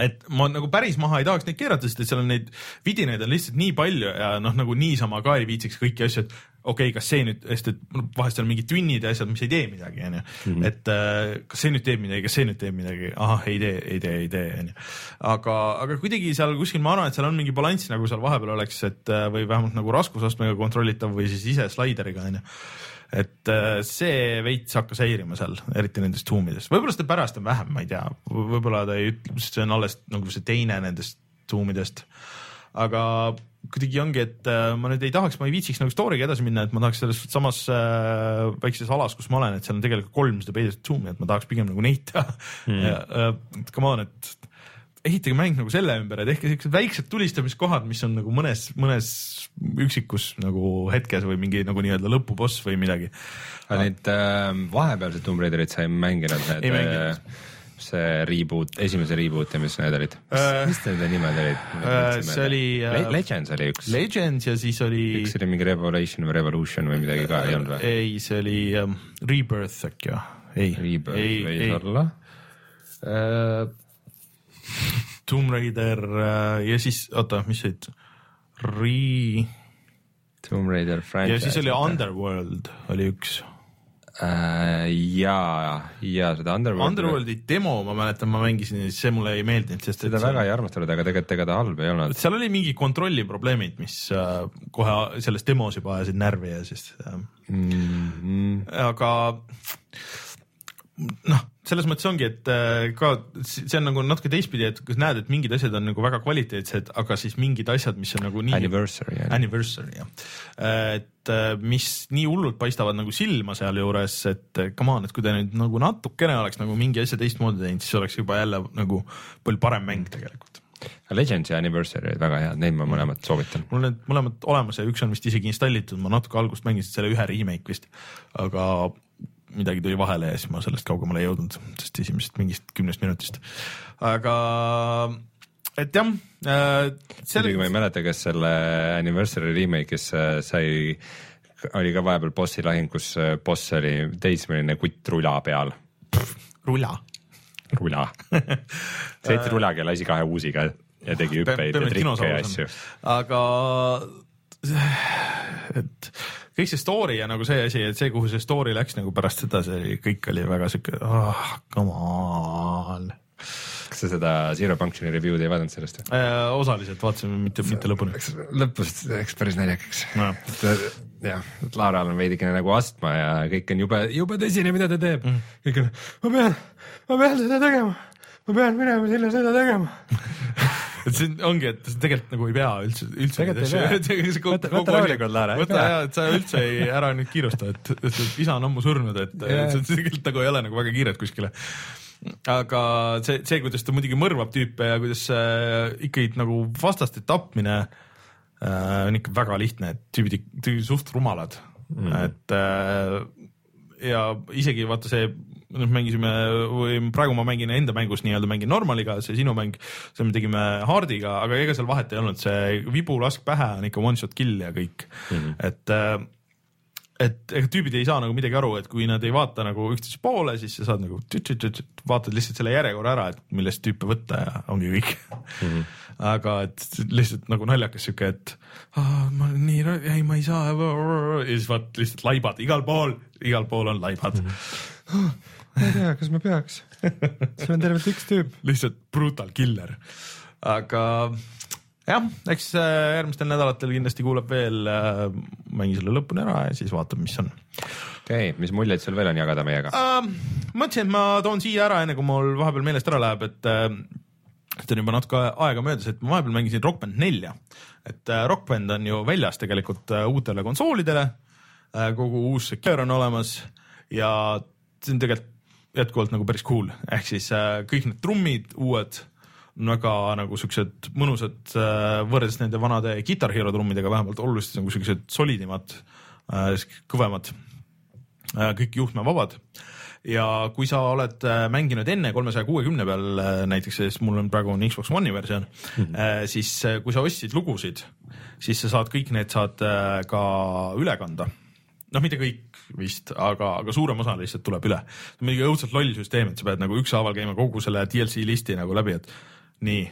et ma nagu päris maha ei tahaks neid keerata, sest et seal on neid vidinaid on lihtsalt nii palju ja noh, nagu niisama ka ei viitsiks kõiki asju, et okei okay,, kas see nüüd, sest et vahest on mingid tünnid ja asjad, mis ei tee midagi, onju. et äh, kas see nüüd teeb midagi, kas see nüüd teeb midagi, ahah, ei tee, ei tee, ei tee, onju. aga, aga kuidagi seal kuskil ma arvan, et seal on mingi balanss nagu seal vahepeal oleks, et äh, või vähemalt nagu raskusastmega kontrollitav või siis ise slaideriga, onju et äh, see veits hakkas häirima seal, eriti nendes tuumides, võib-olla seda pärast on vähem, ma ei tea, võib-olla ta ei ütle, sest see on alles nagu see teine nendest tuumidest. aga kuidagi ongi, et äh, ma nüüd ei tahaks, ma ei viitsiks nagu story'ga edasi minna, et ma tahaks selles samas äh, väikses alas, kus ma olen, et seal on tegelikult kolmsada peidetud tuumi, et ma tahaks pigem nagu neid teha mm.. come on, et ehitage mäng nagu selle ümber ja tehke siuksed väiksed tulistamiskohad, mis on nagu mõnes, mõnes üksikus nagu hetkes või mingi nagu nii-öelda lõpuboss või midagi. aga neid äh, vahepealseid Tomb Raiderit sa ei mänginud, Ei need mänginud. äh, see reboot, esimese reboot ja mis need olid Äh, mis nende nimed olid äh, see oli, äh, Le Legends oli üks, Legends ja siis oli. üks oli mingi Revelation või Revolution või midagi ka ei olnud või? ei, see oli um, Rebirth äkki või? ei, Rebirth ei, võis ei olla. äh,. Tomb Raider äh, ja siis oota, mis see Re- Tomb Raider ja franchise. siis oli Underworld oli üks. äh, ja, ja seda Underworldi Underworldi demo ma mäletan, ma mängisin ja see mulle ei meeldinud, sest seda see- väga ei armastanud, aga tegelikult ega ta halb ei olnud. seal oli mingi kontrolli probleemid, mis äh, kohe selles demos juba ajasid närvi ja siis äh, Mm, aga noh, selles mõttes ongi, et äh, ka see on nagu natuke teistpidi, et kas näed, et mingid asjad on nagu väga kvaliteetsed, aga siis mingid asjad, mis on nagu nii Anniversary anniversary jah, et äh, mis nii hullult paistavad nagu silma sealjuures, et äh, come on, et kui ta nüüd nagu natukene oleks nagu mingi asja teistmoodi teinud, siis oleks juba jälle nagu palju parem mäng tegelikult. Legends ja Anniversary olid väga head, neid ma mõlemat soovitan. mul on need mõlemad olemas ja üks on vist isegi installitud, ma natuke algust mängisin selle ühe remake vist, aga midagi tuli vahele ja siis ma sellest kaugemale ei jõudnud, sest esimesest mingist kümnest minutist. aga et jah äh,, muidugi ma ei mäleta, kas selle Anniversary remake'is äh, sai, oli ka vahepeal bossi lahing, kus äh, boss oli teismeline kutt rula peal, rula. rula. sõitis rulaga ja lasi kahe uusiga ja tegi hüppeid ja trikke ja asju. aga et kõik see story ja nagu see asi, et see, kuhu see story läks nagu pärast seda, see kõik oli väga siuke oh,, come on kas sa seda Zero Functioni review'd ei vaadanud sellest või? äh,. osaliselt vaatasime, mitte, mitte lõpuni. lõpus läks päris naljakaks. nojah, jah, et Laaral on veidikene nagu astma ja kõik on jube, jube tõsine, mida ta teeb mm.. kõik on, ma pean, ma pean seda tegema, ma pean minema sinna seda tegema. et see ongi, et tegelikult nagu ei pea üldse, üldse. Ei pea. Võta- võta rahulikult, Laara, võta ja, et sa üldse ei, ära nüüd kiirusta, et, et isa on ammu surnud, et tegelikult nagu ei ole nagu väga kiiret kuskile aga see, see, kuidas ta muidugi mõrvab tüüpe ja kuidas äh, ikkagi nagu vastaste tapmine äh, on ikka väga lihtne, et tüübid suht rumalad mm., et äh, ja isegi vaata see, noh mängisime või praegu ma mängin enda mängus nii-öelda mängin normaliga, see sinu mäng, see me tegime hard'iga, aga ega seal vahet ei olnud, see vibulask pähe on ikka one shot kill ja kõik mm, -hmm. et äh, et ega tüübid ei saa nagu midagi aru, et kui nad ei vaata nagu üksteise poole, siis sa saad nagu tüt-tüt-tüt, vaatad lihtsalt selle järjekorra ära, et millest tüüpe võtta ja ongi kõik mm. -hmm. aga et lihtsalt nagu naljakas sihuke, et ah, ma nii, ei ma ei saa ja siis vaat lihtsalt laibad igal pool, igal pool on laibad mm. -hmm. Ma ei tea, kas ma peaks. see on tervelt üks tüüp. lihtsalt brutal killer, aga jah, eks äh, järgmistel nädalatel kindlasti kuuleb veel, mängi selle lõpuni ära ja siis vaatab, mis on okei okay,, mis muljeid sul veel on jagada meiega? uh,. mõtlesin, et ma toon siia ära, enne kui mul vahepeal meelest ära läheb, et uh, et on juba natuke aega möödas, et ma vahepeal mängisin Rock Band nelja, et uh, Rock Band on ju väljas tegelikult uh, uutele konsoolidele uh,, kogu uus secure on olemas ja see on tegelikult jätkuvalt nagu päris cool, ehk siis uh, kõik need trummid uued väga nagu siuksed mõnusad uh, võrreldes nende vanade Guitar Hero trummidega vähemalt oluliselt nagu siuksed solidimad uh,, kõvemad Äh, kõik juhtmevabad. Ja kui sa oled äh, mänginud enne kolmesaja kuuekümne peal äh, näiteks, siis mul on praegu on Xbox One'i versioon mm, -hmm. siis äh, kui sa ostsid lugusid, siis sa saad kõik need saad äh, ka üle kanda noh, mitte kõik vist, aga, aga suurem osa lihtsalt tuleb üle. muidugi õudselt loll süsteem, et sa pead nagu ükshaaval käima kogu selle DLC listi nagu läbi, et nii,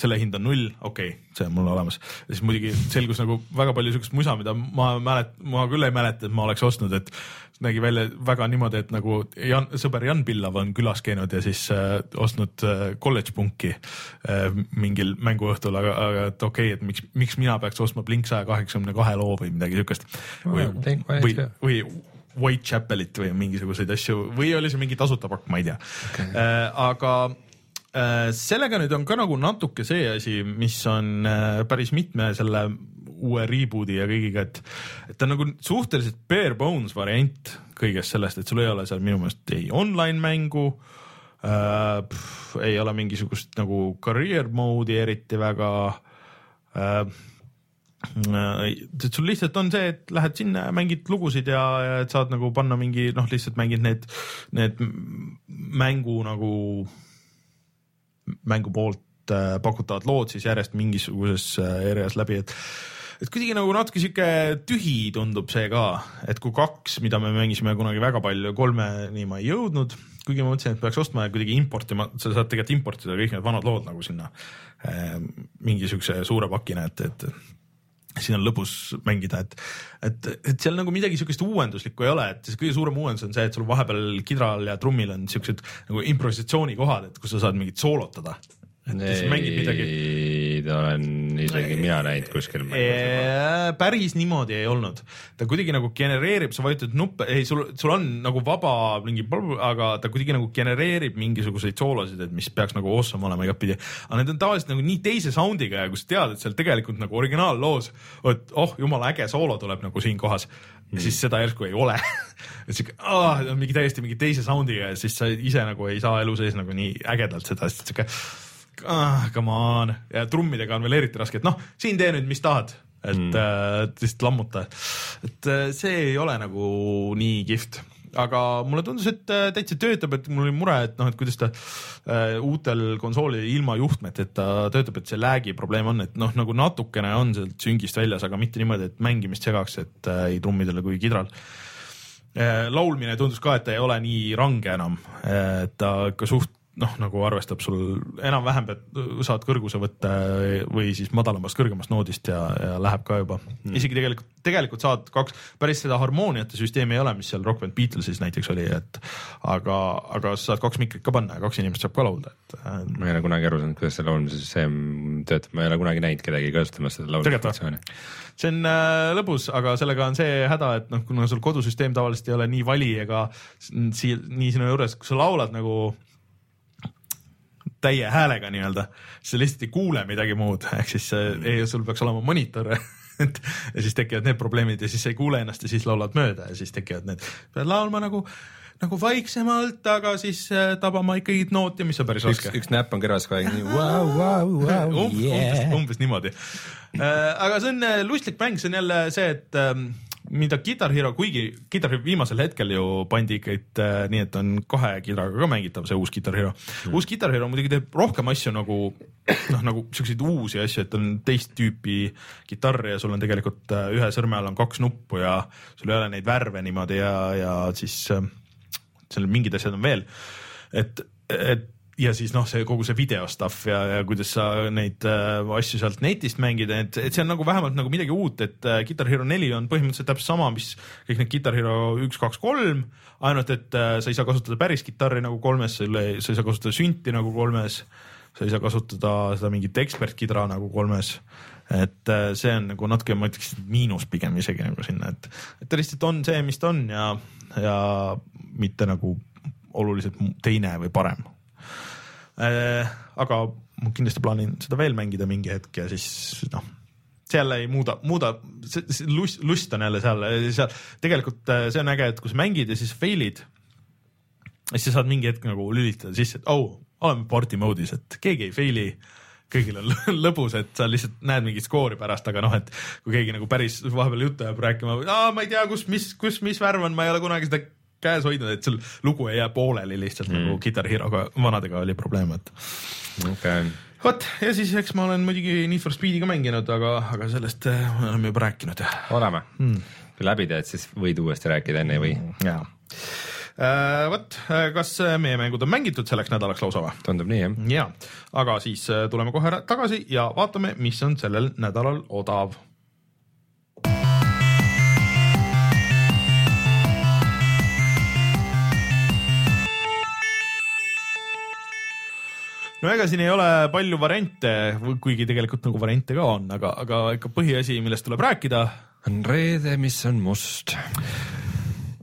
selle hind on null, okei okay,, see on mul olemas. siis muidugi selgus nagu väga palju siukest musa, mida ma mälet-, ma küll ei mäleta, et ma oleks ostnud, et nägi välja väga niimoodi, et nagu Jan, sõber Jan Pillav on külas käinud ja siis äh, ostnud äh, kolledž punki äh, mingil mänguõhtul, aga, aga et okei okay,, et miks, miks mina peaks ostma Blink saja kaheksakümne kahe loo või midagi siukest. või või või Whitechapelit või mingisuguseid asju või oli see mingi tasuta pakk, ma ei tea okay.. Äh, aga sellega nüüd on ka nagu natuke see asi, mis on äh, päris mitme selle uue reboot'i ja kõigiga, et, et ta on nagu suhteliselt bare bones variant kõigest sellest, et sul ei ole seal minu meelest ei online mängu äh,, ei ole mingisugust nagu career mode'i eriti väga äh, et sul lihtsalt on see, et lähed sinna, mängid lugusid ja, ja et saad nagu panna mingi noh, lihtsalt mängid need, need mängu nagu, mängu poolt äh, pakutavad lood siis järjest mingisuguses äh, järjes läbi, et et kuidagi nagu natuke sihuke tühi tundub see ka, et kui kaks, mida me mängisime kunagi väga palju, kolmeni ma ei jõudnud, kuigi ma mõtlesin, et peaks ostma ja kuidagi importima, sa saad tegelikult importida kõik need vanad lood nagu sinna äh, mingi siukse suure pakina, et, et siin on lõbus mängida, et, et, et seal nagu midagi siukest uuenduslikku ei ole, et see kõige suurem uuendus on see, et sul vahepeal kidral ja trummil on siuksed nagu improvisatsioonikohad, et kus sa saad mingit soolotada. Et sa mängid midagi Neid olen isegi mina näinud kuskil. päris niimoodi ei olnud, ta kuidagi nagu genereerib, sa vajutad nuppe, ei sul, sul on nagu vaba mingi, aga ta kuidagi nagu genereerib mingisuguseid soolosid, et mis peaks nagu awesome olema igatpidi. aga need on tavaliselt nagu nii teise sound'iga ja kui sa tead, et seal tegelikult nagu originaalloos, et oh jumala äge soolo tuleb nagu siin kohas ja siis seda järsku ei ole et siuke oh, mingi täiesti mingi teise sound'iga ja siis sa ise nagu ei saa elu sees nagu nii ägedalt seda, siis siuke ah, come on ja trummidega on veel eriti raske, et noh, siin tee nüüd, mis tahad, et mm. äh, lihtsalt lammuta. et äh, see ei ole nagu nii kihvt aga mulle tundus, et äh, täitsa töötab, et mul oli mure, et noh, et kuidas ta äh, uutel konsoolidel ilma juhtmeteta töötab, et see lag'i probleem on, et noh, nagu natukene on sealt süngist väljas, aga mitte niimoodi, et mängimist segaks, et äh, ei trummidele kui kidral äh,. laulmine tundus ka, et ta ei ole nii range enam, et ta ikka suht noh, nagu arvestab sul enam-vähem, et saad kõrguse võtta või siis madalamast kõrgemast noodist ja, ja läheb ka juba. Mm.. isegi tegelikult, tegelikult saad kaks, päris seda harmooniate süsteemi ei ole, mis seal Rock Band Beatlesis näiteks oli, et aga, aga sa saad kaks mikrit ka panna ja kaks inimest saab ka laulda, et. ma ei ole kunagi aru saanud, kuidas see laulmise süsteem töötab, ma ei ole kunagi näinud kedagi kasutamas seda laulmisfunktsiooni see on äh, lõbus, aga sellega on see häda, et noh, kuna sul kodusüsteem tavaliselt ei ole nii vali ega nii sinu juures, kui sa laulad nagu täie häälega nii-öelda, siis sa lihtsalt ei kuule midagi muud, ehk siis ei, sul peaks olema monitor. Et ja siis tekivad need probleemid ja siis sa ei kuule ennast ja siis laulad mööda ja siis tekivad need, pead laulma nagu nagu vaiksemalt, aga siis äh, tabama ikkagi nooti, mis on päris raske. üks näpp on kõrvas kogu aeg nii vau, vau, vau, umbes, niimoodi. Äh,. aga see on äh, lustlik mäng, see on jälle see, et ähm, mida Guitar Hero, kuigi Guitar Hero viimasel hetkel ju pandi ikkagi äh, nii, et on kahe kidraga ka mängitav, see uus Guitar Hero mm.. uus Guitar Hero muidugi teeb rohkem asju nagu noh, nagu siukseid uusi asju, et on teist tüüpi kitarr ja sul on tegelikult äh, ühe sõrme all on kaks nuppu ja sul ei ole neid värve niimoodi ja, ja siis äh, seal mingid asjad on veel. et, et ja siis noh, see kogu see video stuff ja, ja kuidas sa neid äh, asju sealt netist mängida, et, et see on nagu vähemalt nagu midagi uut, et äh, Guitar Hero neli on põhimõtteliselt täpselt sama, mis kõik need Guitar Hero üks, kaks, kolm, ainult et äh, sa ei saa kasutada päris kitarri nagu kolmes, sa ei saa kasutada sünti nagu kolmes, sa ei saa kasutada seda mingit ekspertkidra nagu kolmes et äh, see on nagu natuke, ma ütleks, miinus pigem isegi nagu sinna, et, et lihtsalt on see, mis ta on ja, ja mitte nagu oluliselt teine või parem aga ma kindlasti plaanin seda veel mängida mingi hetk ja siis noh, see jälle ei muuda, muuda, see lust, lust on jälle seal, seal tegelikult äh, see on äge, et kui sa mängid ja siis fail'id, siis sa saad mingi hetk nagu lülitada sisse, et oh, oleme party mode'is, et keegi ei fail'i kõigil on lõbus, et sa lihtsalt näed mingit skoori pärast, aga noh, et kui keegi nagu päris vahepeal juttu ajab rääkima, ma ei tea, kus, mis, kus, mis värv on, ma ei ole kunagi seda käes hoidnud, et sul lugu ei jää pooleli lihtsalt mm. nagu Guitar Hero'ga, vanadega oli probleem, et okay.. vot ja siis eks ma olen muidugi Need for Speed'i ka mänginud, aga, aga sellest äh, oleme juba rääkinud. oleme mm., kui läbi teed, siis võid uuesti rääkida enne või? jaa Uh, vot, äh, kas meie mängud on mängitud selleks nädalaks lausa või? tundub nii jah. ja, aga siis tuleme kohe tagasi ja vaatame, mis on sellel nädalal odav no ega siin ei ole palju variante, kuigi tegelikult nagu variante ka on, aga, aga ikka põhiasi, millest tuleb rääkida. on reede, mis on must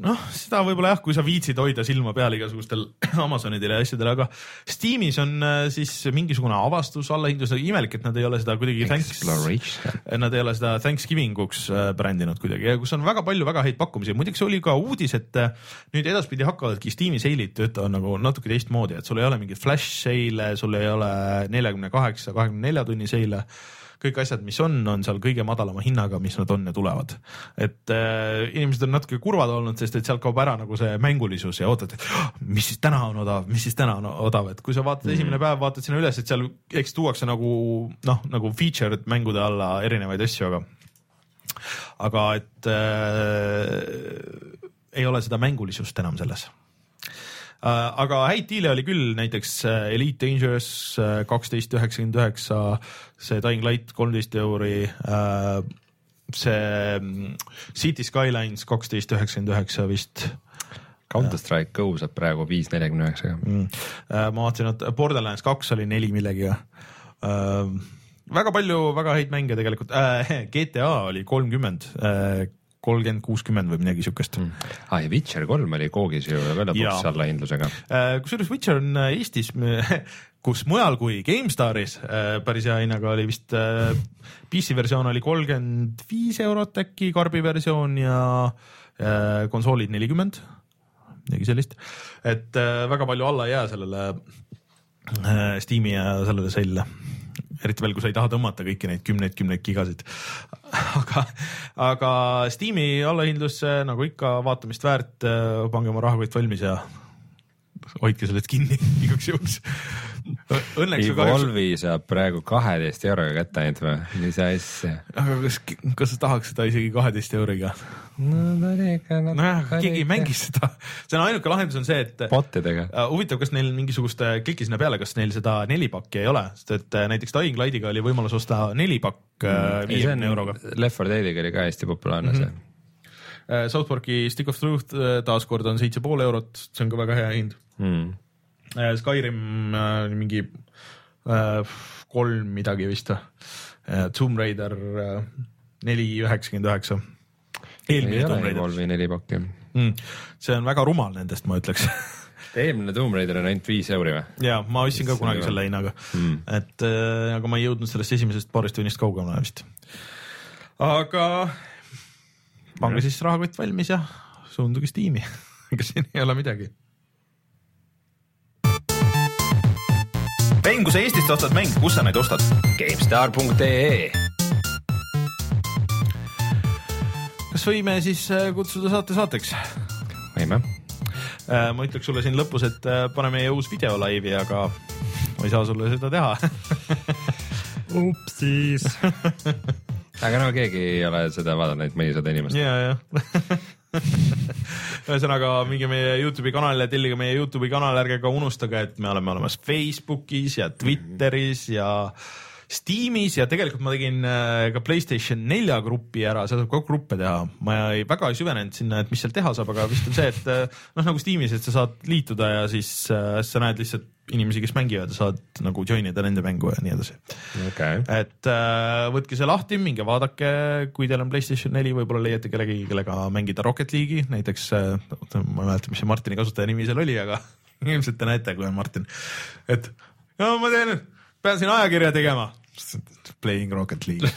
noh, seda võib-olla jah, kui sa viitsid hoida silma peal igasugustel Amazonidel ja asjadel, aga Steamis on äh, siis mingisugune avastus, allahindlus, imelik, et nad ei ole seda kuidagi thanks, nad ei ole seda Thanksgiving uks äh, brändиnud kuidagi. Ja kus on väga palju väga häid pakkumisi, muideks oli ka uudis, et äh, nüüd edaspidi hakkavadki Steam'i seilid töötama nagu natuke teistmoodi, et sul ei ole mingeid flash seile, sul ei ole neljakümne kaheksa, kahekümne nelja tunni seile kõik asjad, mis on, on seal kõige madalama hinnaga, mis nad on ja tulevad. et äh, inimesed on natuke kurvad olnud, sest et sealt kaob ära nagu see mängulisus ja ootad, et oh, mis siis täna on odav, mis siis täna on odav, et kui sa vaatad mm -hmm. esimene päev, vaatad sinna üles, et seal eks tuuakse nagu noh, nagu featured mängude alla erinevaid asju, aga aga et äh, ei ole seda mängulisust enam selles aga häid diile oli küll, näiteks äh, Elite Dangerous äh, kaksteist üheksakümmend üheksa, see Dying Light kolmteist euri. see mm, City Skylines kaksteist üheksakümmend üheksa vist Counter Strike Go saab praegu viis neljakümne üheksaga. mm.. ma vaatasin, et Borderlands kaks oli neli millegagi äh,. väga palju väga häid mänge tegelikult äh, GTA oli kolmkümmend äh,, kolmkümmend, kuuskümmend või midagi siukest mm.. aa ja Witcher kolm oli koogis ju Jaa. allahindlusega. Äh, kusjuures Witcher on äh, Eestis, kus mujal kui GameStaris äh, päris hea hinnaga oli vist PC versioon oli kolmkümmend viis eurot äkki, karbi versioon ja konsoolid nelikümmend, midagi sellist. et väga palju alla ei jää sellele Steam'i ja sellele sale'ile eriti veel, kui sa ei taha tõmmata kõiki neid kümneid-kümneid gigasid. aga, aga Steam'i allahindlus nagu ikka vaatamist väärt, pange oma rahakott valmis ja hoidke sellest kinni igaks juhuks. Õnneks Evolve'i saab praegu kaheteist euroga kätte ainult või, mis asja? aga kas, kas sa tahaks seda isegi kaheteist euriga? nojah, keegi ei mängi seda, see on ainuke lahendus on see, et botidega. Uh, huvitav, kas neil mingisugust, kliki sinna peale, kas neil seda nelipakki ei ole, sest et äh, näiteks Dying Light'iga oli võimalus osta nelipakk äh, viiekümne euroga. Left 4 Deadiga oli ka hästi populaarne see. Äh, South Park'i Stick of Truth äh, taaskord on seitse pool eurot, see on ka väga hea hind. Mm. Skyrim äh, mingi äh, kolm midagi vist Tomb Raider äh, neli üheksakümmend üheksa. Eelmine Tomb Raider Evolve'i nelipakki. mm,, see on väga rumal nendest, ma ütleks eelmine Tomb Raider on ainult viis euri või? ja ma ostsin ka kunagi selle hinnaga Mm. et äh, aga ma ei jõudnud sellest esimesest paarist tunnist kaugemale vist. aga pange siis rahakott valmis ja suunduge Steam'i, ega siin ei ole midagi. mäng, kui sa Eestist ostad mänge, kus sa neid ostad? GameStar.ee kas võime siis äh, kutsuda saate saateks? võime. ma ütleks sulle siin lõpus, et äh, pane meie uus video laivi, aga ma ei saa sulle seda teha. upsis. aga no keegi ei ole seda vaadanud, ainult mõnisada inimest. ja, ja. ühesõnaga minge meie Youtube'i kanalile, tellige meie Youtube'i kanal, ärge ka unustage, et me oleme olemas Facebookis ja Twitteris ja Steamis ja tegelikult ma tegin äh, ka Playstation nelja grupi ära, seal saab ka gruppe teha. ma ei, väga ei süvenenud sinna, et mis seal teha saab, aga vist on see, et äh, noh, nagu Steamis, et sa saad liituda ja siis äh, sa näed lihtsalt inimesi, kes mängivad saad nagu join ida nende mängu ja nii edasi okei. et äh, võtke see lahti, minge vaadake, kui teil on Playstation neli, võib-olla leiate kellegi, kellega mängida Rocket League'i, näiteks äh, ma ei mäleta, mis see Martini kasutaja nimi seal oli, aga ilmselt te näete, kui on Martin, et no ma teen, pean siin ajakirja tegema. Playing Rocket League.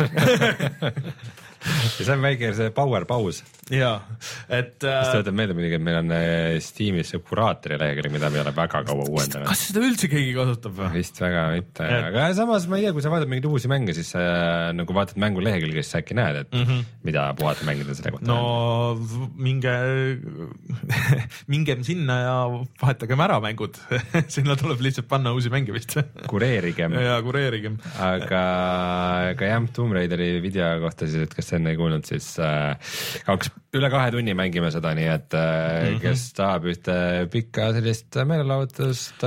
Ja see on väike see power paus, ja et äh, tuletab meelde muidugi, et meil on äh, Steamis see kuraatori lehekülg, mida me ei ole väga kaua uuendanud. kas seda üldse keegi kasutab või? vist väga mitte, Et- aga samas ma ei tea, kui sa vaatad mingeid uusi mänge, siis äh, nagu vaatad mängu lehekülge, siis sa äkki näed, et mm -hmm. mida puhata mängida selle kohta. no minge, mingem sinna ja vahetagem ära mängud sinna tuleb lihtsalt panna uusi mänge vist kureerigem, ja kureerigem. aga, aga jah, Tomb Raideri video kohta siis, et kas enne ei kuulnud, siis äh, kaks, üle kahe tunni mängime seda, nii et mm -hmm. kes tahab ühte pikka sellist meelelahutust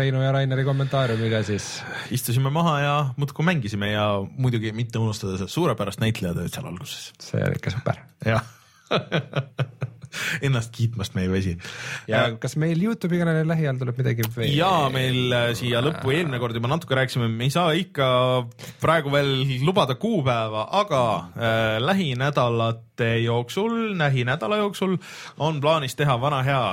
Reinu ja Raineri kommentaariumiga, siis istusime maha ja muudkui mängisime ja muidugi mitte unustada seda suurepärast näitlejatööd seal alguses. see on ikka super. jah ennast kiitmast me ei väsi. ja kas meil Youtube'i kanalil lähiajal tuleb midagi veel? ja meil äh, siia lõppu eelmine kord juba natuke rääkisime, me ei saa ikka praegu veel lubada kuupäeva, aga äh, lähinädalate jooksul, lähinädala jooksul on plaanis teha vana hea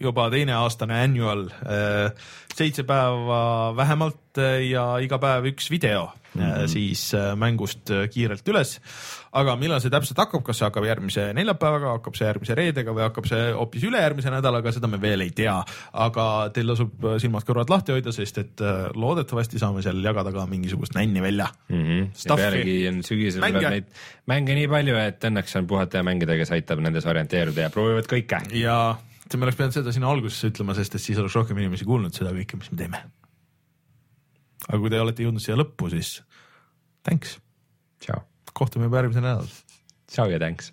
juba teineaastane annual äh,, seitse päeva vähemalt äh, ja iga päev üks video mm -hmm. siis äh, mängust äh, kiirelt üles. Aga millal see täpselt hakkab, kas see hakkab järgmise neljapäevaga, hakkab see järgmise reedega või hakkab see hoopis ülejärgmise nädalaga, seda me veel ei tea. aga teil tasub äh, silmad-kõrvad lahti hoida, sest et äh, loodetavasti saame seal jagada ka mingisugust nänni välja mm. -hmm. pealegi on sügisel Mänge. neid mänge nii palju, et õnneks on puhata ja mängida, kes aitab nendes orienteeruda ja proovivad kõike. ja see me oleks pidanud seda sinna algusesse ütlema, sest et siis oleks rohkem inimesi kuulnud seda kõike, mis me teeme. aga kui te olete jõudnud siia lõppu, siis thanks, tšau, kohtume juba järgmisel nädalal. tšau ja thanks.